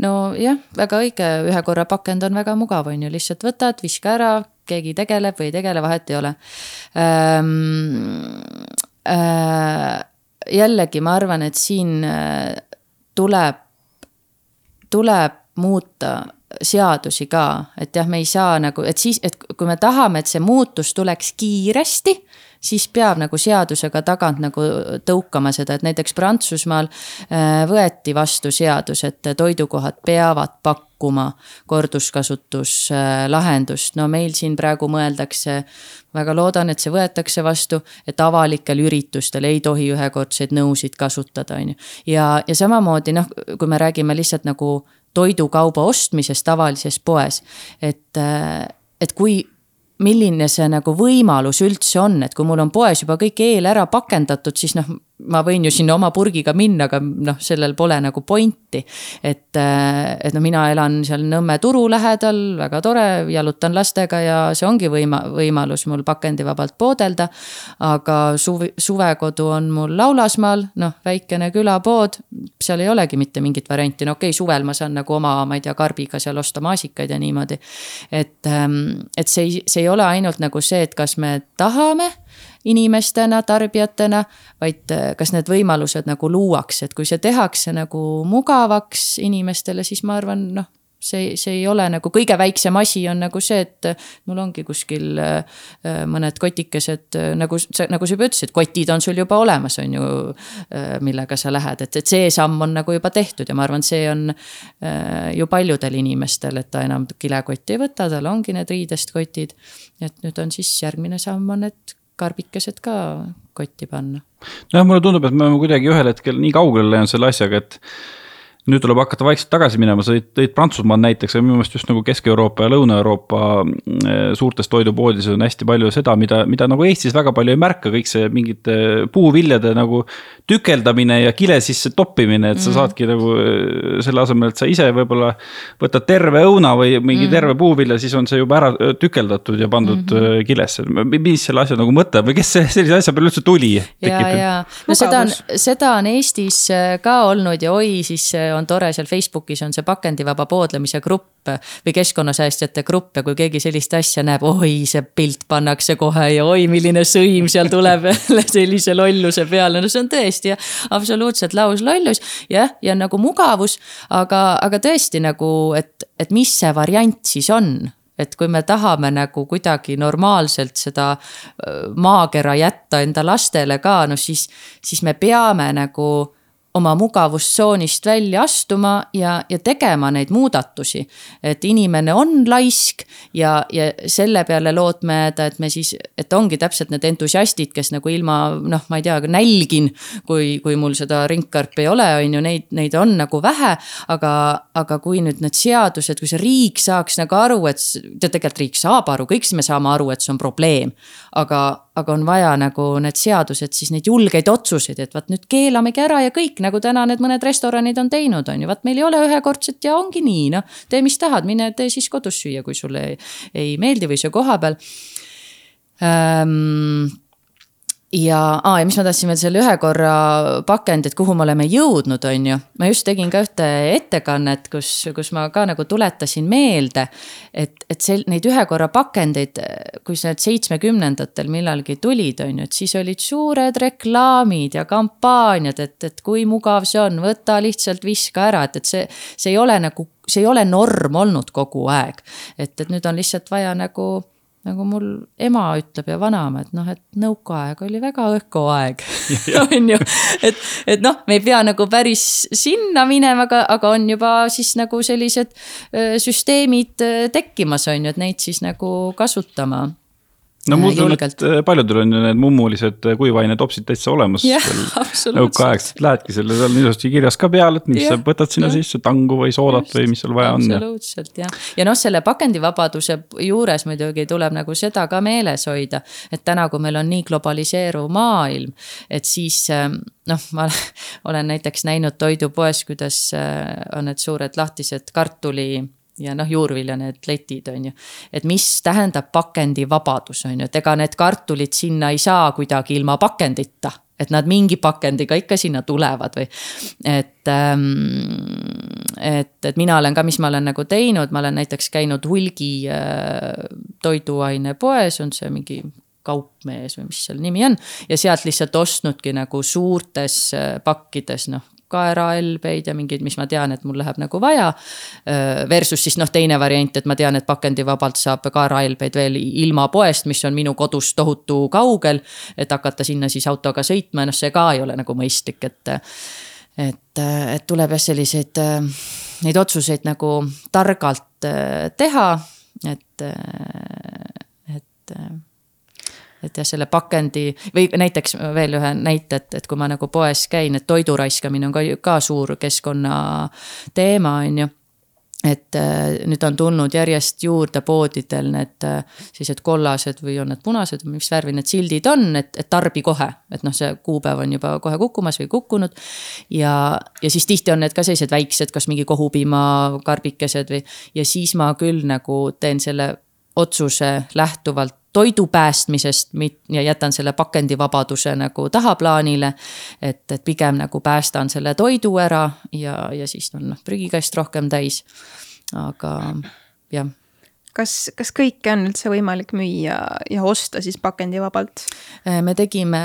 nojah, väga õige, ühe korra pakend on väga mugav, on ju, lihtsalt võtad, viska ära, keegi tegeleb või ei tegele, vahet ei ole ähm, äh, jällegi ma arvan, et siin äh, tuleb, tuleb muuta seadusi ka, et jah, me ei saa nagu, et siis, et kui me tahame, et see muutus tuleks kiiresti siis peab nagu seadusega tagant nagu tõukama seda, et näiteks Prantsusmaal äh, võeti vastu seadus, et toidukohad peavad pakkuma korduskasutuslahendust. no meil siin praegu mõeldakse, väga loodan, et see võetakse vastu, et avalikel üritustel ei tohi ühekordseid nõusid kasutada, on ju. ja, ja samamoodi noh, kui me räägime lihtsalt nagu toidukauba ostmisest tavalises poes, et, äh, et kui milline see nagu võimalus üldse on, et kui mul on poes juba kõik eel ära pakendatud, siis noh, ma võin ju sinna oma purgiga minna, aga noh, sellel pole nagu pointi. et, äh, et no mina elan seal Nõmme turu lähedal, väga tore, jalutan lastega ja see ongi võima-, võimalus mul pakendivabalt poodelda. aga suvi, suvekodu on mul Laulasmaal, noh, väikene külapood, seal ei olegi mitte mingit varianti, no okei okay,, suvel ma saan nagu oma, ma ei tea, karbiga seal osta maasikaid ja niimoodi. et, ähm, et see ei, see ei ole ainult nagu see, et kas me tahame inimestena, tarbijatena, vaid äh, kas need võimalused nagu luuakse, et kui see tehakse nagu mugavaks inimestele, siis ma arvan, noh see, see ei ole nagu kõige väiksem asi on nagu see, et mul ongi kuskil äh, mõned kotikesed nagu sa, nagu sa juba ütlesid, kotid on sul juba olemas, on ju. Äh, millega sa lähed, et, et see samm on nagu juba tehtud ja ma arvan, see on ju paljudel inimestel, et ta enam kilekotti ei võta, tal ongi need riidest kotid. et nüüd on siis järgmine samm on, et karbikesed ka kotti panna. nojah, mulle tundub, et me oleme kuidagi ühel hetkel nii kaugele läinud selle asjaga, et nüüd tuleb hakata vaikselt tagasi minema, sa tõid, Prantsusmaad näiteks, minu meelest just nagu Kesk-Euroopa ja Lõuna-Euroopa eh, suurtes toidupoodides on hästi palju seda, mida, mida nagu Eestis väga palju ei märka, kõik see mingite puuviljade nagu tükeldamine ja kile sisse toppimine, et sa mm. saadki nagu eh, selle asemel, et sa ise võib-olla võtad terve õuna või mingi mm. terve puuvilja, siis on see juba ära eh, tükeldatud ja pandud mm -hmm. kilesse. mis selle asja nagu mõte või kes sellise asja peale üldse tuli? ja, ja no seda on, seda on Eestis ka olnud ja oi, siis on tore, seal Facebookis on see pakendivaba poodlemise grupp või keskkonnasäästjate grupp ja kui keegi sellist asja näeb, oi, see pilt pannakse kohe ja oi, milline sõim seal tuleb sellise lolluse peale, no see on tõesti jah, absoluutselt lauslollus. jah, ja nagu mugavus, aga, aga tõesti nagu, et, et mis see variant siis on et kui me tahame nagu kuidagi normaalselt seda maakera jätta enda lastele ka, noh siis, siis me peame nagu oma mugavustsoonist välja astuma ja, ja tegema neid muudatusi. et inimene on laisk ja, ja selle peale lootma jääda, et me siis, et ongi täpselt need entusiastid, kes nagu ilma noh, ma ei tea, nälgin. kui, kui mul seda ringkarpi ei ole, on ju, neid, neid on nagu vähe. aga, aga kui nüüd need seadused, kui see riik saaks nagu aru, et tead, tegelikult riik saab aru, kõik me saame aru, et see on probleem. aga, aga on vaja nagu need seadused, siis neid julgeid otsuseid, et vaat nüüd keelamegi ära ja kõik nagu täna need mõned restoranid on teinud, on ju, vaat meil ei ole ühekordset ja ongi nii, noh. tee, mis tahad, mine tee siis kodus süüa, kui sulle ei, ei meeldi või söö kohapeal ähm, ja aa, ja mis ma tahtsin veel selle ühe korra pakendi, et kuhu me oleme jõudnud, on ju. ma just tegin ka ühte ettekannet, kus, kus ma ka nagu tuletasin meelde. et, et see, neid ühe korra pakendeid, kui need seitsmekümnendatel millalgi tulid, on ju, et siis olid suured reklaamid ja kampaaniad, et, et kui mugav see on, võta lihtsalt viska ära, et, et see, see ei ole nagu, see ei ole norm olnud kogu aeg. et, et nüüd on lihtsalt vaja nagu nagu mul ema ütleb ja vanaema, et noh, et nõukaaeg oli väga ökoaeg on ju. et, et noh, me ei pea nagu päris sinna minema, aga, aga on juba siis nagu sellised süsteemid tekkimas, on ju, et neid siis nagu kasutama no usun, et äh, paljudel on ju need mummulised äh, kuivainetopsid täitsa olemas. nõukaaegselt lähedki selle seal ilusasti kirjas ka peal, et mis ja, sa võtad sinna ja. sisse, tangu või soodat Just, või mis sul vaja on. absoluutselt jah, ja noh, selle pakendivabaduse juures muidugi tuleb nagu seda ka meeles hoida. et täna, kui meil on nii globaliseeruv maailm, et siis ähm, noh, ma olen näiteks näinud toidupoes, kuidas äh, on need suured lahtised kartuli ja noh, juurvilja need letid on ju. et mis tähendab pakendivabadus on ju, et ega need kartulid sinna ei saa kuidagi ilma pakendita et nad mingi pakendiga ikka sinna tulevad või. et ähm,, et, et mina olen ka, mis ma olen nagu teinud, ma olen näiteks käinud hulgi äh, toiduainepoes, on see mingi kaupmees või mis selle nimi on. ja sealt lihtsalt ostnudki nagu suurtes äh, pakkides, noh kaerahelbeid ja mingeid, mis ma tean, et mul läheb nagu vaja. Versus siis noh, teine variant, et ma tean, et pakendivabalt saab kaerahelbeid veel ilma poest, mis on minu kodust tohutu kaugel. et hakata sinna siis autoga sõitma, noh, see ka ei ole nagu mõistlik, et. et, et tuleb jah, selliseid, neid otsuseid nagu targalt teha, et, et et jah, selle pakendi või näiteks veel ühe näite, et, et kui ma nagu poes käin, et toidu raiskamine on ka, ka suur keskkonnateema, on ju et äh, nüüd on tulnud järjest juurde poodidel need äh, sellised kollased või on need punased mis värvi need sildid on, et, et tarbi kohe. et noh, see kuupäev on juba kohe kukkumas või kukkunud. ja, ja siis tihti on need ka sellised väiksed, kas mingi kohupiimakarbikesed või, ja siis ma küll nagu teen selle otsuse lähtuvalt toidu päästmisest ja jätan selle pakendivabaduse nagu tahaplaanile. et, et pigem nagu päästan selle toidu ära ja, ja siis on noh, prügikast rohkem täis. aga jah. kas, kas kõike on üldse võimalik müüa ja osta siis pakendivabalt? Äh, me tegime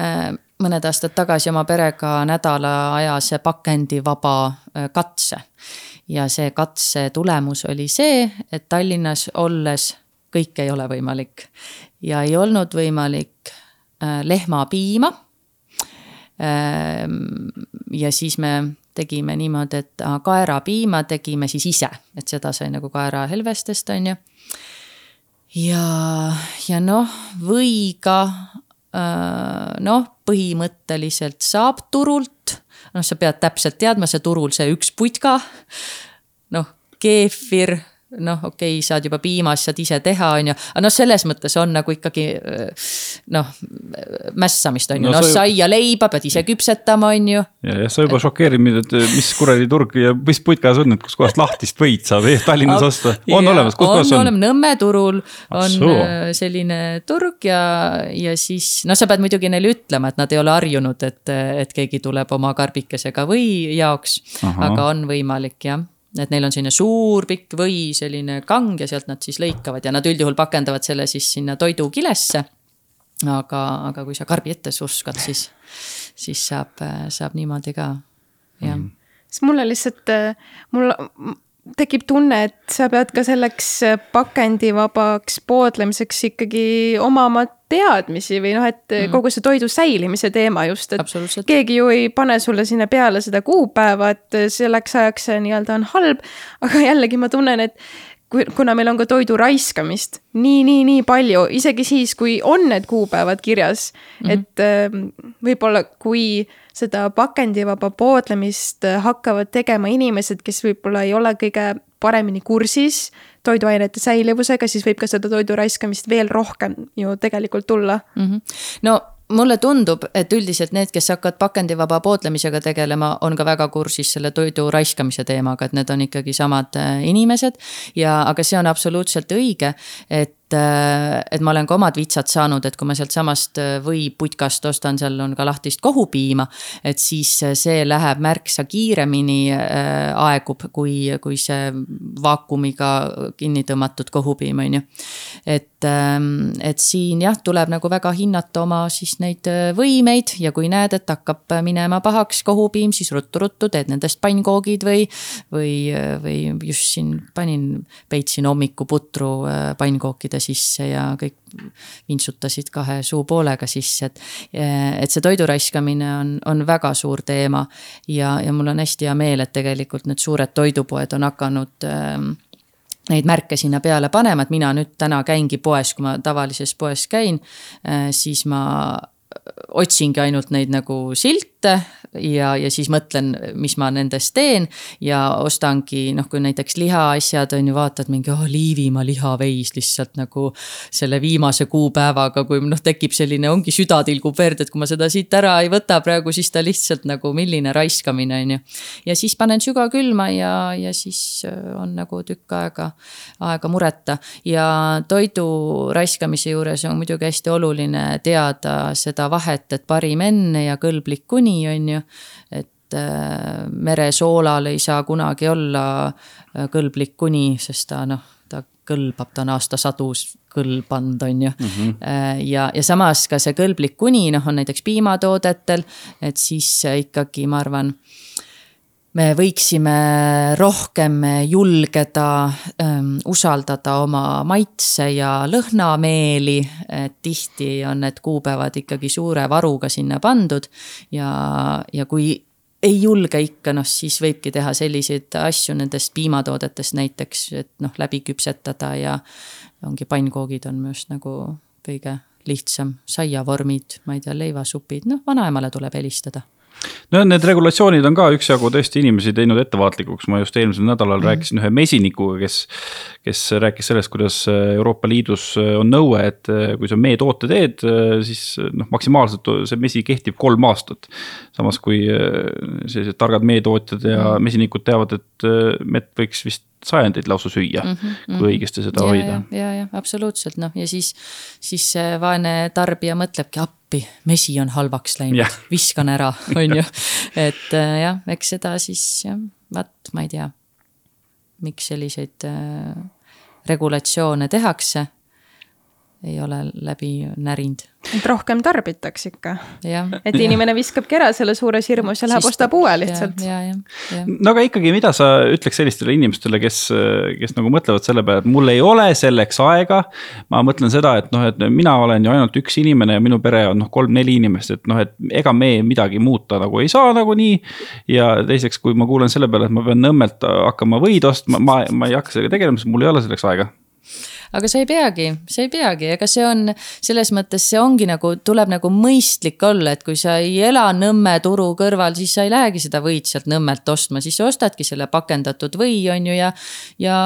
mõned aastad tagasi oma perega nädalaajase pakendivaba äh, katse. ja see katse tulemus oli see, et Tallinnas olles kõik ei ole võimalik. ja ei olnud võimalik äh, lehmapiima. Ähm, ja siis me tegime niimoodi, et kaerapiima tegime siis ise, et seda sai nagu kaerahelvestest, on ju. ja, ja noh, või ka äh, noh, põhimõtteliselt saab turult, noh, sa pead täpselt teadma, see turul see üks putka, noh, keefir noh, okei okay,, saad juba piimas, saad ise teha, on ju. aga noh, selles mõttes on nagu ikkagi noh, mässamist on ju no,, noh sa... saia leiba pead ise küpsetama, on ju. ja, ja sa juba šokeerid mind, et mis kuradi turg ja mis puitkas on, et kuskohast lahtist võid saab Tallinnas osta, on ja, olemas, kus kohas on? on Nõmme turul on Assu. Äh, selline turg ja, ja siis noh, sa pead muidugi neile ütlema, et nad ei ole harjunud, et, et keegi tuleb oma karbikesega või jaoks, aga on võimalik jah et neil on selline suur pikk või selline kang ja sealt nad siis lõikavad ja nad üldjuhul pakendavad selle siis sinna toidukilesse. aga, aga kui sa karbi ette suskad, siis, siis saab, saab niimoodi ka, jah mm.. sest mulle lihtsalt, mul tekib tunne, et sa pead ka selleks pakendivabaks poodlemiseks ikkagi omama teadmisi või noh, et mm. kogu see toidu säilimise teema just, et keegi ju ei pane sulle sinna peale seda kuupäeva, et selleks ajaks see nii-öelda on halb. aga jällegi ma tunnen, et kui, kuna meil on ka toidu raiskamist nii, nii, nii palju, isegi siis, kui on need kuupäevad kirjas mm, -hmm. et äh, võib-olla kui seda pakendivaba poodlemist hakkavad tegema inimesed, kes võib-olla ei ole kõige paremini kursis toiduainete säilivusega, siis võib ka seda toidu raiskamist veel rohkem ju tegelikult tulla mm. -hmm. no mulle tundub, et üldiselt need, kes hakkavad pakendivaba poodlemisega tegelema, on ka väga kursis selle toidu raiskamise teemaga, et need on ikkagi samad äh, inimesed. ja, aga see on absoluutselt õige, et äh, et ma olen ka omad vitsad saanud, et kui ma sealtsamast äh, või putkast ostan, seal on ka lahtist kohupiima. et siis äh, see läheb märksa kiiremini aegub, kui, kui see vaakumiga kinni tõmmatud kohupiim, on ju. et, ähm, et siin jah, tuleb nagu väga hinnata oma siis neid võimeid ja kui näed, et hakkab minema pahaks kohupiim, siis ruttu-ruttu teed nendest pannkoogid või, või, või just siin panin, peitsin hommikuputru pannkookide juurde sisse ja kõik vintsutasid kahe suupoolega sisse, et. et see toidu raiskamine on, on väga suur teema ja, ja mul on hästi hea meel, et tegelikult need suured toidupoed on hakanud äh, neid märke sinna peale panema, et mina nüüd täna käingi poes, kui ma tavalises poes käin, äh, siis ma otsingi ainult neid nagu silte ja, ja siis mõtlen, mis ma nendest teen. ja ostangi noh, kui näiteks lihaasjad on ju, vaatad mingi oh, Liivimaa lihaveis lihtsalt nagu selle viimase kuupäevaga, kui noh, tekib selline, ongi süda tilgub verd, et kui ma seda siit ära ei võta praegu, siis ta lihtsalt nagu milline raiskamine on ju. ja siis panen sügavkülma ja, ja siis äh, on nagu tükk aega, aega mureta ja toidu raiskamise juures on muidugi hästi oluline teada seda vahet, et parim enne ja kõlblik kuni, on ju. et äh, meresoolal ei saa kunagi olla äh, kõlblik kuni, sest ta noh, ta kõlbab, ta on aastasadu kõlbanud, on ju mm. -hmm. ja, ja samas ka see kõlblik kuni, noh, on näiteks piimatoodetel, et siis ikkagi ma arvan me võiksime rohkem julgeda ähm, usaldada oma maitse ja lõhnameeli. tihti on need kuupäevad ikkagi suure varuga sinna pandud ja, ja kui ei julge ikka, noh siis võibki teha selliseid asju nendest piimatoodetest näiteks, et noh, läbi küpsetada ja ongi pannkoogid on minu arust nagu kõige lihtsam, saiavormid, ma ei tea, leivasupid, noh, vanaemale tuleb helistada no need regulatsioonid on ka üksjagu tõesti inimesi teinud ettevaatlikuks, ma just eelmisel nädalal mm. rääkisin ühe mesinikuga, kes. kes rääkis sellest, kuidas Euroopa Liidus on nõue, et kui sa meetoote teed, siis noh, maksimaalselt see mesi kehtib kolm aastat. samas kui sellised targad meetootjad ja mm. mesinikud teavad, et mett võiks vist sajandeid lausa süüa mm, -hmm, kui õigesti seda ja, hoida. ja, ja absoluutselt noh, ja siis, siis see vaene tarbija mõtlebki appi, mesi on halvaks läinud, viskan ära, on ju. et äh, jah, eks seda siis jah, vaat ma ei tea, miks selliseid äh, regulatsioone tehakse ei ole läbi närinud. et rohkem tarbitaks ikka. et inimene viskabki ära selle suures hirmus ja läheb ostab uue lihtsalt. no aga ikkagi, mida sa ütleks sellistele inimestele, kes, kes nagu mõtlevad selle peale, et mul ei ole selleks aega. ma mõtlen seda, et noh, et mina olen ju ainult üks inimene ja minu pere on noh, kolm-neli inimest, et noh, et ega me midagi muuta nagu ei saa nagunii. ja teiseks, kui ma kuulen selle peale, et ma pean Nõmmelt hakkama võid ostma, ma, ma ei hakka sellega tegelema, sest mul ei ole selleks aega aga sa ei peagi, sa ei peagi, ega see on selles mõttes, see ongi nagu, tuleb nagu mõistlik olla, et kui sa ei ela Nõmme turu kõrval, siis sa ei lähegi seda võid sealt Nõmmelt ostma, siis sa ostadki selle pakendatud või on ju ja. ja,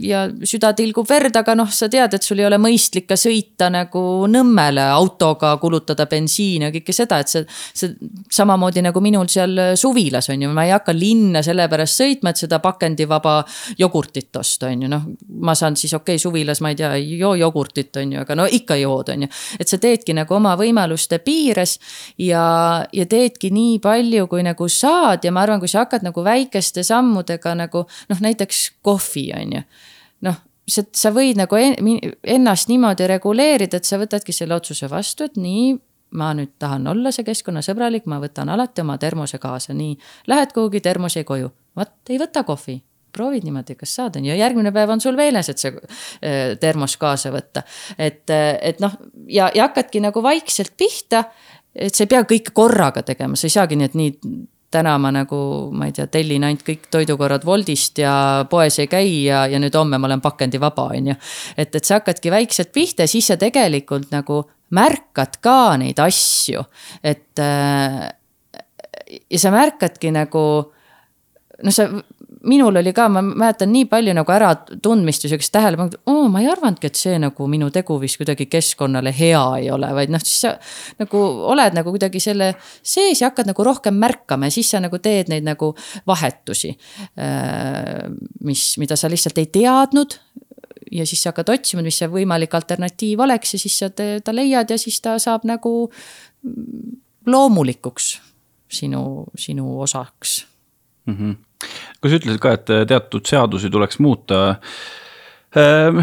ja süda tilgub verd, aga noh, sa tead, et sul ei ole mõistlik ka sõita nagu Nõmmele autoga, kulutada bensiini ja kõike seda, et see, see samamoodi nagu minul seal suvilas on ju, ma ei hakka linna sellepärast sõitma, et seda pakendivaba jogurtit osta, on ju, noh. ma saan siis okei okay, suvilas suvilas, ma ei tea, ei joo jogurtit, on ju, aga no ikka jood, on ju. et sa teedki nagu oma võimaluste piires ja, ja teedki nii palju, kui nagu saad ja ma arvan, kui sa hakkad nagu väikeste sammudega nagu noh, näiteks kohvi, on ju. noh sa, sa võid nagu ennast niimoodi reguleerida, et sa võtadki selle otsuse vastu, et nii ma nüüd tahan olla see keskkonnasõbralik, ma võtan alati oma termose kaasa, nii. Lähed kuhugi, termos jäi koju, vot ei võta kohvi proovid niimoodi, kas saad, on ju, järgmine päev on sul meeles, et see äh, termos kaasa võtta. et, äh, et noh, ja, ja hakkadki nagu vaikselt pihta, et sa ei pea kõike korraga tegema, sa ei saagi nii, et nii täna ma nagu, ma ei tea, tellin ainult kõik toidukorrad Woldist ja poes ei käi ja, ja nüüd homme ma olen pakendivaba, on ju. et, et sa hakkadki väikselt pihta ja siis sa tegelikult nagu märkad ka neid asju, et äh, ja sa märkadki nagu noh, sa minul oli ka, ma mäletan nii palju nagu äratundmist ja sihukest tähelepanu, et oo, ma ei arvanudki, et see nagu minu teguviis kuidagi keskkonnale hea ei ole, vaid noh, siis sa nagu oled nagu kuidagi selle sees ja hakkad nagu rohkem märkama ja siis sa nagu teed neid nagu vahetusi. Äh, mis, mida sa lihtsalt ei teadnud ja siis sa hakkad otsima, mis see võimalik alternatiiv oleks ja siis sa ta leiad ja siis ta saab nagu loomulikuks sinu, sinu osaks mm. -hmm kui sa ütlesid ka, et teatud seadusi tuleks muuta. Ehm,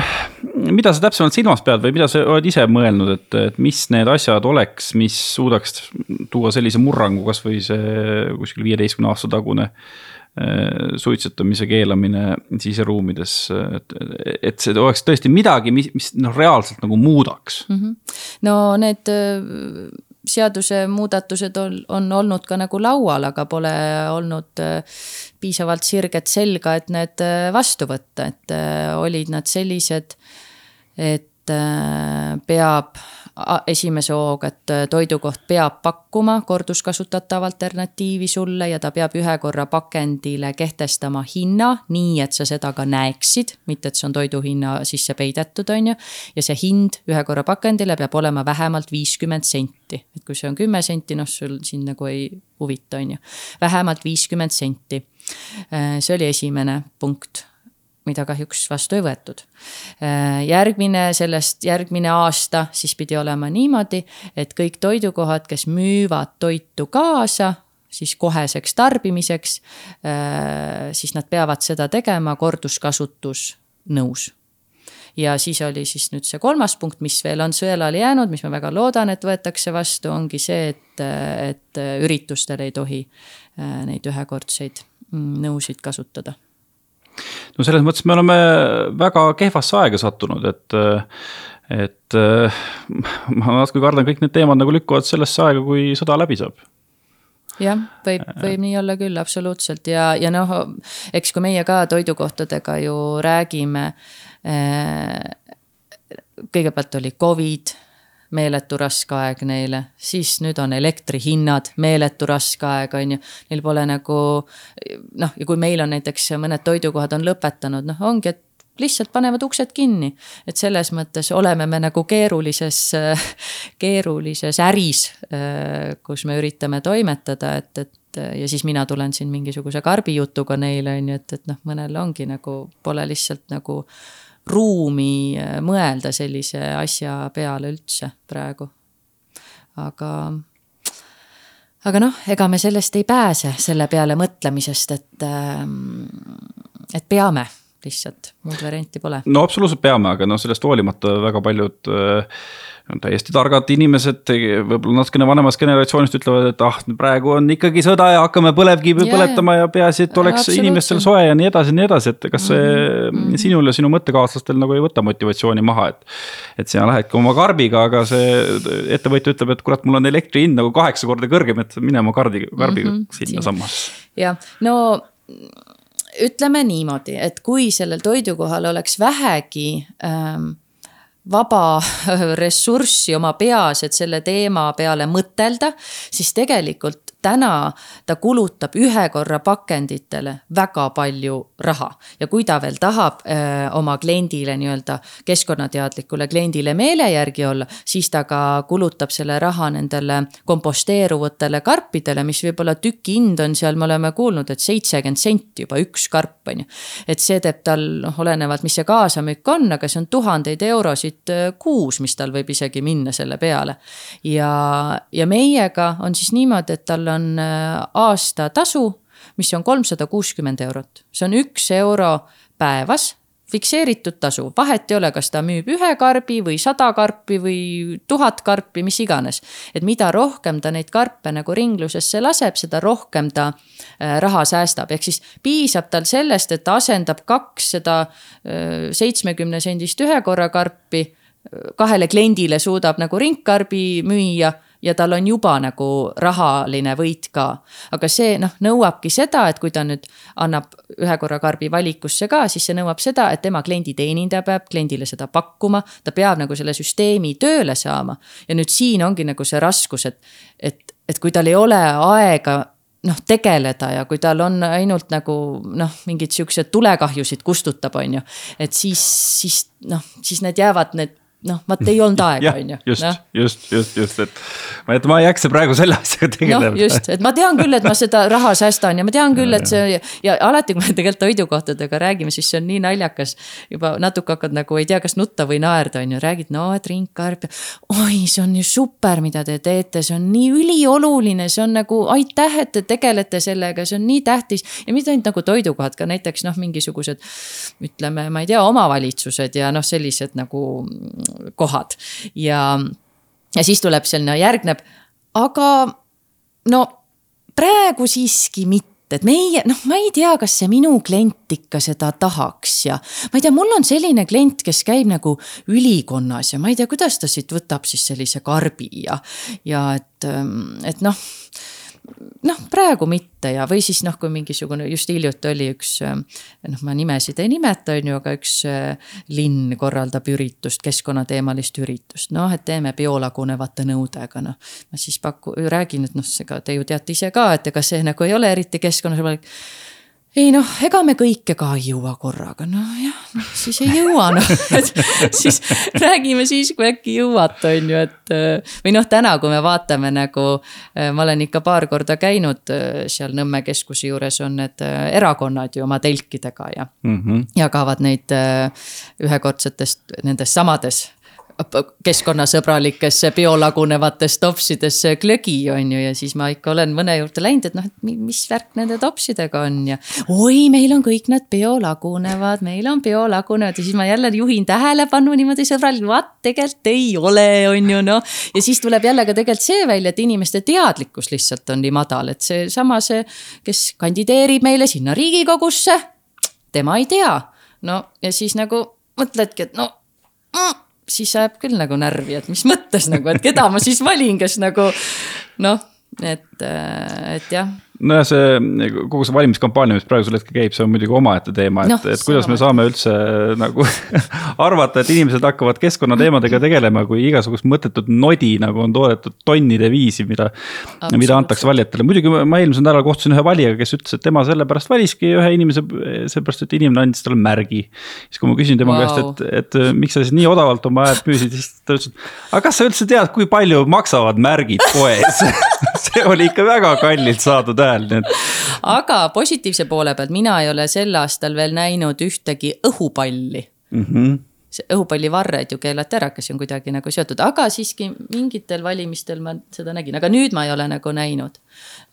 mida sa täpsemalt silmas pead või mida sa oled ise mõelnud, et, et mis need asjad oleks, mis suudaks tuua sellise murrangu, kasvõi see kuskil viieteistkümne aasta tagune ehm, suitsetamise keelamine siseruumides, et, et see oleks tõesti midagi, mis, mis noh, reaalselt nagu muudaks mm. -hmm. no need seadusemuudatused on, on olnud ka nagu laual, aga pole olnud äh, piisavalt sirget selga, et need äh, vastu võtta, et äh, olid nad sellised, et peab esimese hooga, et äh, toidukoht peab pakkuma korduskasutatav alternatiivi sulle ja ta peab ühe korra pakendile kehtestama hinna, nii et sa seda ka näeksid, mitte et see on toiduhinna sisse peidetud, on ju. ja see hind ühe korra pakendile peab olema vähemalt viiskümmend senti, et kui see on kümme senti, noh, sul sind nagu ei huvita, on ju. vähemalt viiskümmend senti. Äh, see oli esimene punkt mida kahjuks vastu ei võetud. Äh, järgmine sellest, järgmine aasta siis pidi olema niimoodi, et kõik toidukohad, kes müüvad toitu kaasa, siis koheseks tarbimiseks, äh, siis nad peavad seda tegema korduskasutusnõus ja siis oli siis nüüd see kolmas punkt, mis veel on sõelale jäänud, mis ma väga loodan, et võetakse vastu, ongi see, et, et üritustel ei tohi äh, neid ühekordseid mm, nõusid kasutada no selles mõttes me oleme väga kehvasse aega sattunud, et, et ma natuke kardan, kõik need teemad nagu lükkuvad sellesse aega, kui sõda läbi saab jah, võib, võib nii olla küll, absoluutselt ja, ja noh, eks kui meie ka toidukohtadega ju räägime. Eh, kõigepealt oli Covid meeletu raske aeg neile, siis nüüd on elektrihinnad, meeletu raske aeg, on ju. Neil pole nagu noh, ja kui meil on näiteks mõned toidukohad on lõpetanud, noh, ongi, et lihtsalt panevad uksed kinni. et selles mõttes oleme me nagu keerulises, keerulises äris, kus me üritame toimetada, et, et ja siis mina tulen siin mingisuguse karbijutuga neile, on ju, et, et noh, mõnel ongi nagu, pole lihtsalt nagu ruumi äh, mõelda sellise asja peale üldse praegu. aga, aga noh, ega me sellest ei pääse, selle peale mõtlemisest, et, ähm, et peame lihtsalt, muud varianti pole. no absoluutselt peame, aga noh, sellest hoolimata väga paljud äh, täiesti targad inimesed, võib-olla natukene vanemast generatsioonist ütlevad, et ah, praegu on ikkagi sõda ja hakkame põlevkivi yeah, põletama ja peaasi, et oleks inimestel soe ja nii edasi ja nii edasi, et kas see mm -hmm. sinul ja sinu mõttekaaslastel nagu ei võta motivatsiooni maha, et. et sina lähedki oma karbiga, aga see ettevõtja ütleb, et kurat, mul on elektri hind nagu kaheksa korda kõrgem, et mine oma kardi, karbiga mm -hmm. sinnasammas. jah, no ütleme niimoodi, et kui sellel toidukohal oleks vähegi ähm, vaba ressurssi oma peas, et selle teema peale mõtelda, siis tegelikult täna ta kulutab ühe korra pakenditele väga palju raha. ja kui ta veel tahab öö, äh, oma kliendile nii-öelda keskkonnateadlikule kliendile meele järgi olla, siis ta ka kulutab selle raha nendele komposteeruvatele karpidele, mis võib-olla tüki hind on seal, me oleme kuulnud, et seitsekümmend senti juba üks karp on ju. et see teeb tal noh, olenevalt, mis see kaasamüük on, aga see on tuhandeid eurosid äh, kuus, mis tal võib isegi minna selle peale. ja, ja meiega on siis niimoodi, et tal on äh, aastatasu, mis on kolmsada kuuskümmend eurot, see on üks euro päevas fikseeritud tasu, vahet ei ole, kas ta müüb ühe karbi või sada karpi või tuhat karpi, mis iganes. et mida rohkem ta neid karpe nagu ringlusesse laseb, seda rohkem ta äh, raha säästab, ehk siis piisab tal sellest, et ta asendab kaks seda äh, seitsmekümne sendist ühe korra karpi kahele kliendile suudab nagu ringkarbi müüa ja tal on juba nagu rahaline võit ka. aga see noh, nõuabki seda, et kui ta nüüd annab ühe korra karbi valikusse ka, siis see nõuab seda, et tema klienditeenindaja peab kliendile seda pakkuma. ta peab nagu selle süsteemi tööle saama ja nüüd siin ongi nagu see raskus, et, et, et kui tal ei ole aega noh, tegeleda ja kui tal on ainult nagu noh, mingid siuksed tulekahjusid kustutab, on ju. et siis, siis noh, siis need jäävad need noh, vaat ei olnud aega, on ju. just no., just, just, just, et, et ma ei jaksa praegu selle asjaga tegeleda. noh, just, et ma tean küll, et ma seda raha säästan ja ma tean küll, et see ja, ja alati, kui me tegelikult toidukohtadega räägime, siis see on nii naljakas. juba natuke hakkad nagu ei tea, kas nutta või naerda, on ju, räägid, no et ringkarp. oi, see on ju super, mida te teete, see on nii ülioluline, see on nagu aitäh, et te tegelete sellega, see on nii tähtis. ja mitte ainult nagu toidukohad, ka näiteks noh, mingisugused ütleme, ma ei tea, omavalitsused ja noh, sellised nagu kohad. Ja, ja siis tuleb selline järgneb, aga no praegu siiski mitte. Et meie, noh, ma ei tea, kas see minu klient ikka seda tahaks ja ma ei tea, mul on selline klient, kes käib nagu ülikonnas ja ma ei tea, kuidas ta siit võtab siis sellise karbi ja, ja et, et noh noh, praegu mitte ja, või siis noh, kui mingisugune just hiljuti oli üks noh, ma nimesid ei nimeta, on ju, aga üks äh, linn korraldab üritust, keskkonnateemalist üritust, noh, et teeme biolagunevate nõudega, noh. ma siis paku-, räägin, et noh, ega te ju teate ise ka, et ega see nagu ei ole eriti keskkonnasõbralik ei noh, ega me kõike ka ei jõua korraga, nojah, noh siis ei jõua noh, et siis räägime siis, kui äkki jõuate, on ju, et. või noh, täna, kui me vaatame nagu, ma olen ikka paar korda käinud seal Nõmme keskuse juures on need erakonnad ju oma telkidega ja mm. -hmm. jagavad neid ühekordsetest nendest samades keskkonnasõbralikesse biolagunevatesse topsidesse glögi, on ju, ja siis ma ikka olen mõne juurde läinud, et noh, et mis värk nende topsidega on ja. oi, meil on kõik nad biolagunevad, meil on biolagunevad ja siis ma jälle juhin tähelepanu niimoodi sõbralikult, vaat tegelikult ei ole, on ju noh. ja siis tuleb jälle ka tegelikult see välja, et inimeste teadlikkus lihtsalt on nii madal, et seesama see, kes kandideerib meile sinna riigikogusse, tema ei tea. no ja siis nagu mõtledki, et no mm, siis ajab küll nagu närvi, et mis mõttes nagu, et keda ma siis valin, kes nagu noh, et, et jah nojah, see kogu see valimiskampaania, mis praegusel hetkel käib, see on muidugi omaette teema, et no,, et kuidas me saame üldse nagu arvata, et inimesed hakkavad keskkonnateemadega tegelema, kui igasugust mõttetut nodi nagu on toodetud tonnide viisi, mida. mida antakse valijatele, muidugi ma eelmisel nädalal kohtusin ühe valijaga, kes ütles, et tema sellepärast valiski ühe inimese, sellepärast et inimene andis talle märgi. siis, kui ma küsin tema wow. käest, et, et miks sa siis nii odavalt oma häält müüsid, siis ta ütles, et aga kas sa üldse tead, kui palju maksavad märgid poes see oli ikka väga kallilt saadud hääl nii et. aga positiivse poole pealt, mina ei ole sel aastal veel näinud ühtegi õhupalli mm. -hmm see õhupallivarred ju keelati ära, kes on kuidagi nagu seotud, aga siiski mingitel valimistel ma seda nägin, aga nüüd ma ei ole nagu näinud.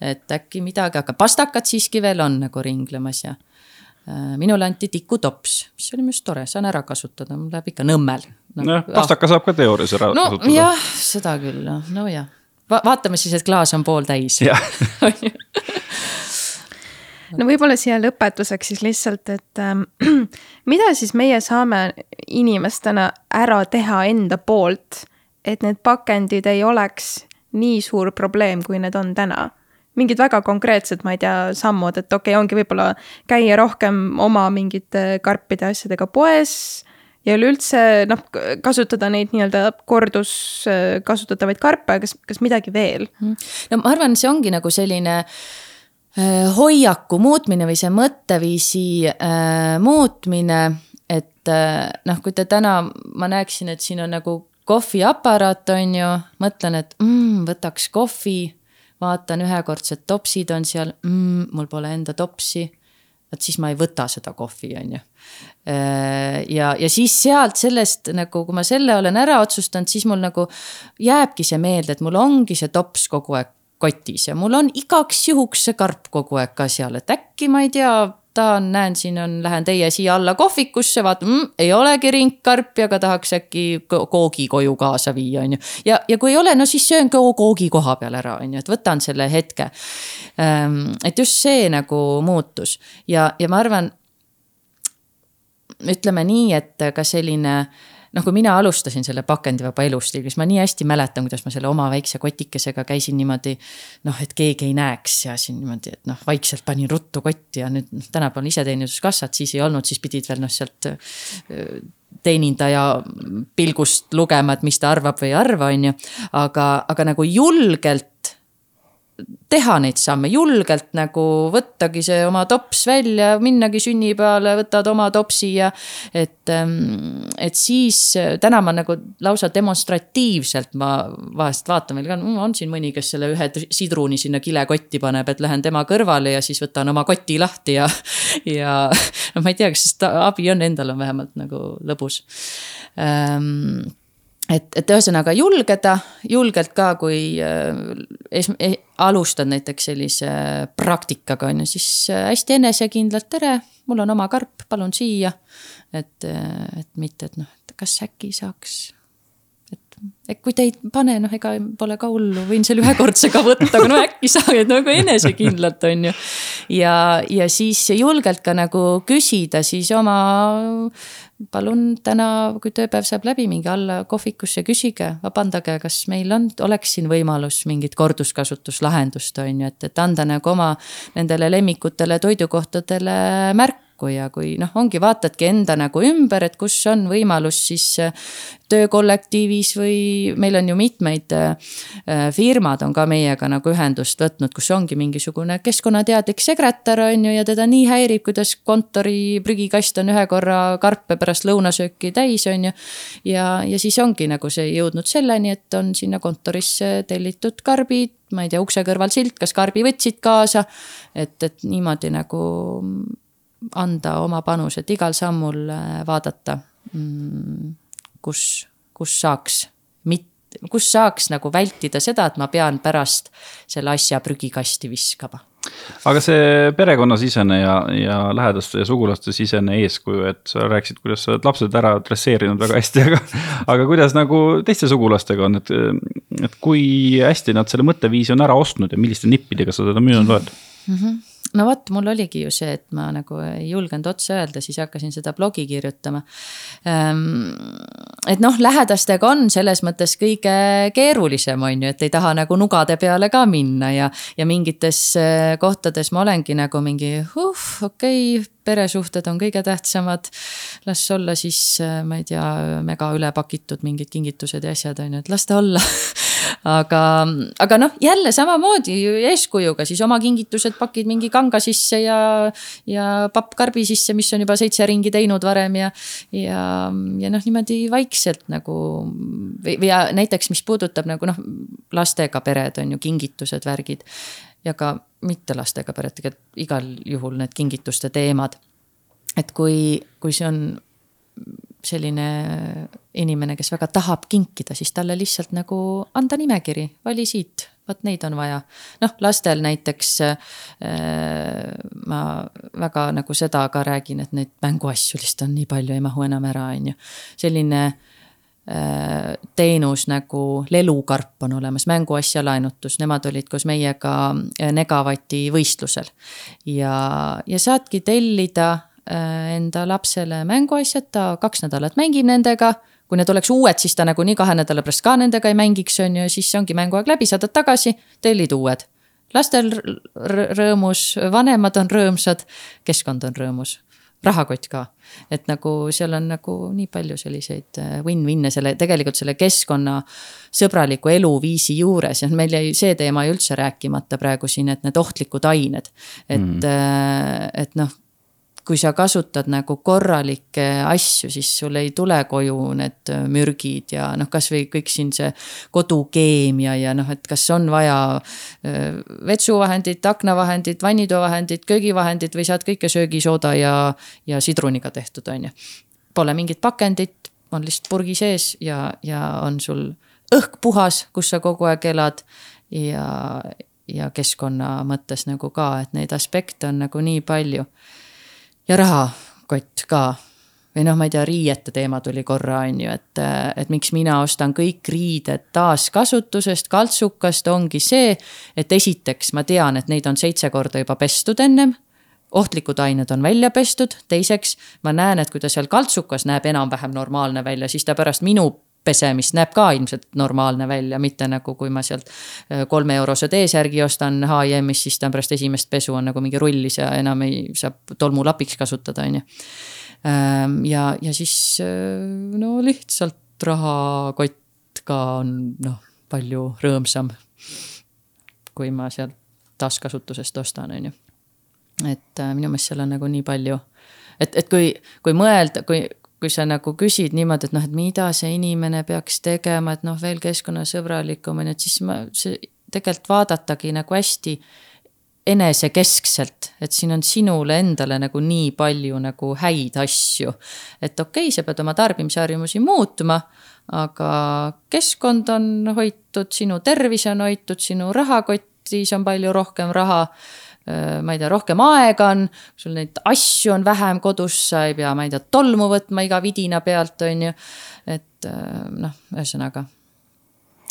et äkki midagi, aga pastakad siiski veel on nagu ringlemas ja äh, minule anti tikutops, mis oli minu arust tore, saan ära kasutada, mul läheb ikka Nõmmel no,. nojah, pastaka saab ka teoorias ära no, kasutada. jah, seda küll, nojah Va, vaatame siis, et klaas on pooltäis. No võib-olla siia lõpetuseks siis lihtsalt, et ähm, mida siis meie saame inimestena ära teha enda poolt, et need pakendid ei oleks nii suur probleem, kui need on täna? Mingid väga konkreetsed, ma ei tea, sammud, et okei okay,, ongi võib-olla käia rohkem oma mingite karpide asjadega poes ja üleüldse noh, kasutada neid nii-öelda korduskasutatavaid karpe, kas, kas midagi veel? Mhm. no ma arvan, see ongi nagu selline äh, hoiaku muutmine või see mõtteviisi äh, muutmine, et äh, noh, kui te täna, ma näeksin, et siin on nagu kohviaparaat, on ju, mõtlen, et mm, võtaks kohvi, vaatan ühekordsed topsid on seal mm,, mul pole enda topsi vot siis ma ei võta seda kohvi, on ju. Äh, ja, ja siis sealt sellest nagu, kui ma selle olen ära otsustanud, siis mul nagu jääbki see meelde, et mul ongi see tops kogu aeg kotis ja mul on igaks juhuks see karp kogu aeg ka seal, et äkki ma ei tea, tahan, näen, siin on, lähen teie siia alla kohvikusse, vaatan mm,, ei olegi ringkarpi, aga tahaks äkki koogi koju kaasa viia, on ju. ja, ja kui ei ole, no siis söön koogi koha peal ära, on ju, et võtan selle hetke. Ehm, et just see nagu muutus ja, ja ma arvan, ütleme nii, et ka selline noh, kui mina alustasin selle pakendivaba elustiili, siis ma nii hästi mäletan, kuidas ma selle oma väikse kotikesega käisin niimoodi. noh, et keegi ei näeks ja siin niimoodi, et noh, vaikselt panin ruttu kotti ja nüüd noh, tänapäeval iseteeninduskassat siis ei olnud, siis pidid veel noh, sealt teenindaja pilgust lugema, et mis ta arvab või ei arva, on ju. aga, aga nagu julgelt teha neid samme, julgelt nagu võttagi see oma tops välja, minnagi sünnipäevale, võtad oma topsi ja. et, ähm, et siis täna ma nagu lausa demonstratiivselt ma vahest vaatan veel ka, on siin mõni, kes selle ühe sidruni sinna kilekotti paneb, et lähen tema kõrvale ja siis võtan oma koti lahti ja. ja no ma ei tea, kas abi on, endal on vähemalt nagu lõbus ähm, et, et ühesõnaga julgeda, julgelt ka, kui äh, es, alustad näiteks sellise praktikaga on ju, siis äh, hästi enesekindlalt, tere, mul on oma karp, palun siia. et, äh, et mitte, et noh, et kas äkki saaks et, kui te ei pane, noh, ega pole ka hullu, võin selle ühekordse ka võtta, aga no äkki saad nagu enesekindlalt, on ju. ja, ja siis julgelt ka nagu küsida siis oma palun täna, kui tööpäev saab läbi, minge alla kohvikusse, küsige, vabandage, kas meil on, oleks siin võimalus mingit korduskasutuslahendust, on ju, et, et anda nagu oma nendele lemmikutele toidukohtadele märku kokku ja kui noh, ongi vaatadki enda nagu ümber, et kus on võimalus siis äh, töökollektiivis või meil on ju mitmeid äh, firmad on ka meiega nagu ühendust võtnud, kus ongi mingisugune keskkonnateadlik sekretär on ju ja teda nii häirib, kuidas kontori prügikast on ühe korra karpe pärast lõunasööki täis, on ju. ja, ja siis ongi nagu see jõudnud selleni, et on sinna kontorisse tellitud karbid, ma ei tea, ukse kõrval silt, kas karbi võtsid kaasa. et, et niimoodi nagu anda oma panus, et igal sammul äh, vaadata, mm, kus, kus saaks, mit-, kus saaks nagu vältida seda, et ma pean pärast selle asja prügikasti viskama aga see perekonnasisene ja, ja lähedaste ja sugulaste sisene eeskuju, et sa rääkisid, kuidas sa oled lapsed ära dresseerinud väga hästi, aga. aga kuidas nagu teiste sugulastega on, et, et kui hästi nad selle mõtteviisi on ära ostnud ja milliste nippidega sa teda müünud oled mm? -hmm no vot, mul oligi ju see, et ma nagu ei julgenud otse öelda, siis hakkasin seda blogi kirjutama. Ehm, et noh, lähedastega on selles mõttes kõige keerulisem, on ju, et ei taha nagu nugade peale ka minna ja, ja mingites eh, kohtades ma olengi nagu mingi, uh, okei okay, peresuhted on kõige tähtsamad. las olla siis, eh, ma ei tea, mega üle pakitud mingid kingitused ja asjad on ju, et las ta olla aga, aga noh, jälle samamoodi eeskujuga siis oma kingitused pakid mingi kanga sisse ja, ja pappkarbi sisse, mis on juba seitse ringi teinud varem ja. ja, ja noh, niimoodi vaikselt nagu või, või näiteks, mis puudutab nagu noh, lastega pered on ju kingitused, värgid ja ka mitte lastega pered, tegelikult igal juhul need kingituste teemad. et kui, kui see on selline inimene, kes väga tahab kinkida, siis talle lihtsalt nagu anda nimekiri, vali siit, vot neid on vaja. noh, lastel näiteks äh, ma väga nagu seda ka räägin, et neid mänguasju lihtsalt on nii palju, ei mahu enam ära, on ju. selline äh, teenus nagu lelukarp on olemas, mänguasja laenutus, nemad olid koos meiega äh, Negavati võistlusel. ja, ja saadki tellida enda lapsele mänguasjad, ta kaks nädalat mängib nendega. kui need oleks uued, siis ta nagunii kahe nädala pärast ka nendega ei mängiks, on ju, siis ongi mänguaeg läbi, saadad tagasi, tellid uued. lastel rõõmus, vanemad on rõõmsad, keskkond on rõõmus rahakott ka. et nagu seal on nagu nii palju selliseid äh, win-win'e selle, tegelikult selle keskkonna sõbraliku eluviisi juures ja meil jäi see teema üldse rääkimata praegu siin, et need ohtlikud ained. et mm., et noh kui sa kasutad nagu korralikke asju, siis sul ei tule koju need äh, mürgid ja noh, kasvõi kõik siin see kodukeemia ja noh, et kas on vaja äh, vetsuvahendit, aknavahendit, vannitoavahendit, köögivahendit või saad kõike söögisooda ja, ja sidruniga tehtud, on ju. Pole mingit pakendit, on lihtsalt purgi sees ja, ja on sul õhk puhas, kus sa kogu aeg elad ja, ja keskkonna mõttes nagu ka, et neid aspekte on nagu nii palju ja rahakott ka. Või noh, ma ei tea, riiete teema tuli korra, on ju, et, et miks mina ostan kõik riided taaskasutusest, kaltsukast, ongi see, et esiteks ma tean, et neid on seitse korda juba pestud ennem. Ohtlikud ained on välja pestud, teiseks ma näen, et kui ta seal kaltsukas näeb enam-vähem normaalne välja, siis ta pärast minu pesemist näeb ka ilmselt normaalne välja, mitte nagu kui ma sealt äh, kolme eurose T-särgi ostan HM-is, siis ta pärast esimest pesu on nagu mingi rullis ja enam ei, saab tolmulapiks kasutada, on ju. Ähm, ja, ja siis äh, no lihtsalt rahakott ka on noh, palju rõõmsam. kui ma sealt taaskasutusest ostan, on ju. et äh, minu meelest seal on nagu nii palju, et, et kui, kui mõelda, kui kui sa nagu küsid niimoodi, et noh, et mida see inimene peaks tegema, et noh, veel keskkonnasõbralikum on ju, et siis ma, see tegelikult vaadatagi nagu hästi enesekeskselt, et siin on sinule endale nagu nii palju nagu häid asju. et okei okay,, sa pead oma tarbimisharjumusi muutma, aga keskkond on hoitud, sinu tervis on hoitud, sinu rahakotis on palju rohkem raha ma ei tea, rohkem aega on, sul neid asju on vähem kodus, sa ei pea, ma ei tea, tolmu võtma iga vidina pealt, on ju. et äh, noh, ühesõnaga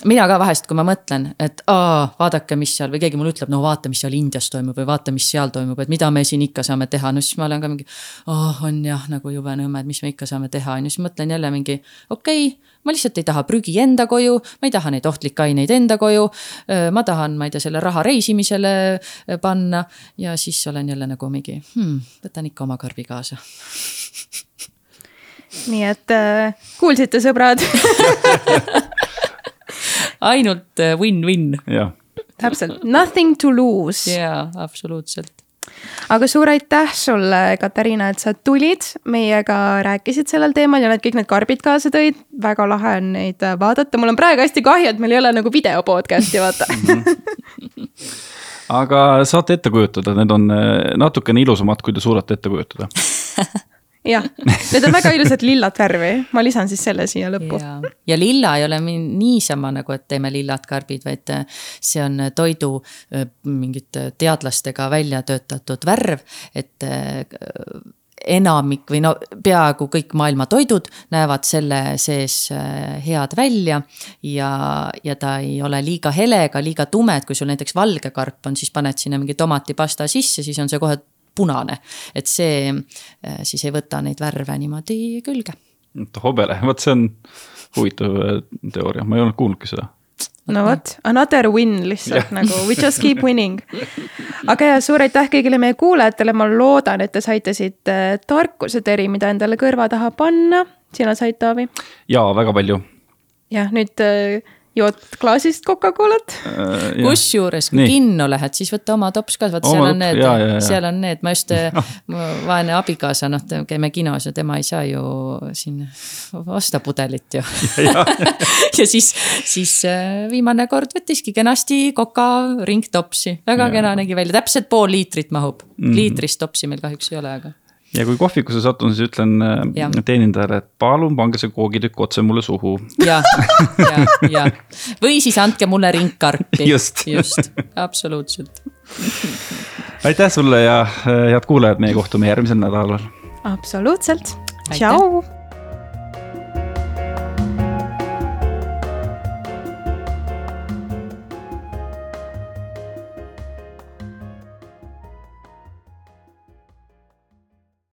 mina ka vahest, kui ma mõtlen, et aa, vaadake, mis seal või keegi mulle ütleb, no vaata, mis seal Indias toimub või vaata, mis seal toimub, et mida me siin ikka saame teha, no siis ma olen ka mingi. oh, on jah, nagu jube nõme, et mis me ikka saame teha, on ju, siis mõtlen jälle mingi, okei okay,. ma lihtsalt ei taha prügi enda koju, ma ei taha neid ohtlikke aineid enda koju. ma tahan, ma ei tea, selle raha reisimisele panna ja siis olen jälle nagu mingi hmm,, võtan ikka oma karbi kaasa nii et äh, kuulsite, sõbrad ainult äh, win-win. jah. täpselt, nothing to lose. jaa, absoluutselt aga suur aitäh sulle, Katariina, et sa tulid, meiega rääkisid sellel teemal ja need kõik need karbid kaasa tõid. väga lahe on neid äh, vaadata, mul on praegu hästi kahju, et meil ei ole nagu video podcast'i, vaata aga saate ette kujutada, need on äh, natukene ilusamad, kui te suudate ette kujutada jah, need on väga ilusat lillat värvi, ma lisan siis selle siia lõppu. ja lilla ei ole niisama nagu, et teeme lillad karbid, vaid äh, see on toidu äh, mingite teadlastega välja töötatud värv, et äh, enamik või no peaaegu kõik maailma toidud näevad selle sees head välja. ja, ja ta ei ole liiga hele ega liiga tume, et kui sul näiteks valge karp on, siis paned sinna mingi tomatipasta sisse, siis on see kohe punane. et see äh, siis ei võta neid värve niimoodi külge. hobele, vot see on huvitav äh, teooria, ma ei olnud kuulnudki seda no vot, another win lihtsalt nagu we just keep winning. aga ja suur aitäh kõigile meie kuulajatele, ma loodan, et te saite siit äh, tarkuseteri, mida endale kõrva taha panna. sina said, Taavi? jaa, väga palju. jah, nüüd jood klaasist Coca-Colat äh,. kusjuures, kui kinno lähed, siis võta oma tops ka, vaata seal on need, seal on need, ma just no., vaene abikaasa, noh, käime kinos ja tema ei saa ju siin osta pudelit ju. ja, ja. ja siis, siis äh, viimane kord võttiski kenasti Coca ringtopsi, väga ja. kena nägi välja, täpselt pool liitrit mahub mm. -hmm. liitrist topsi meil kahjuks ei ole, aga ja kui kohvikusse satun, siis ütlen äh, ja. teenindajale, et palun pange see koogitükk otse mulle suhu. ja, ja, ja või siis andke mulle ringkarpi. just, just, absoluutselt. aitäh sulle ja äh, head kuulajad, meie kohtume järgmisel nädalal. absoluutselt, tšau.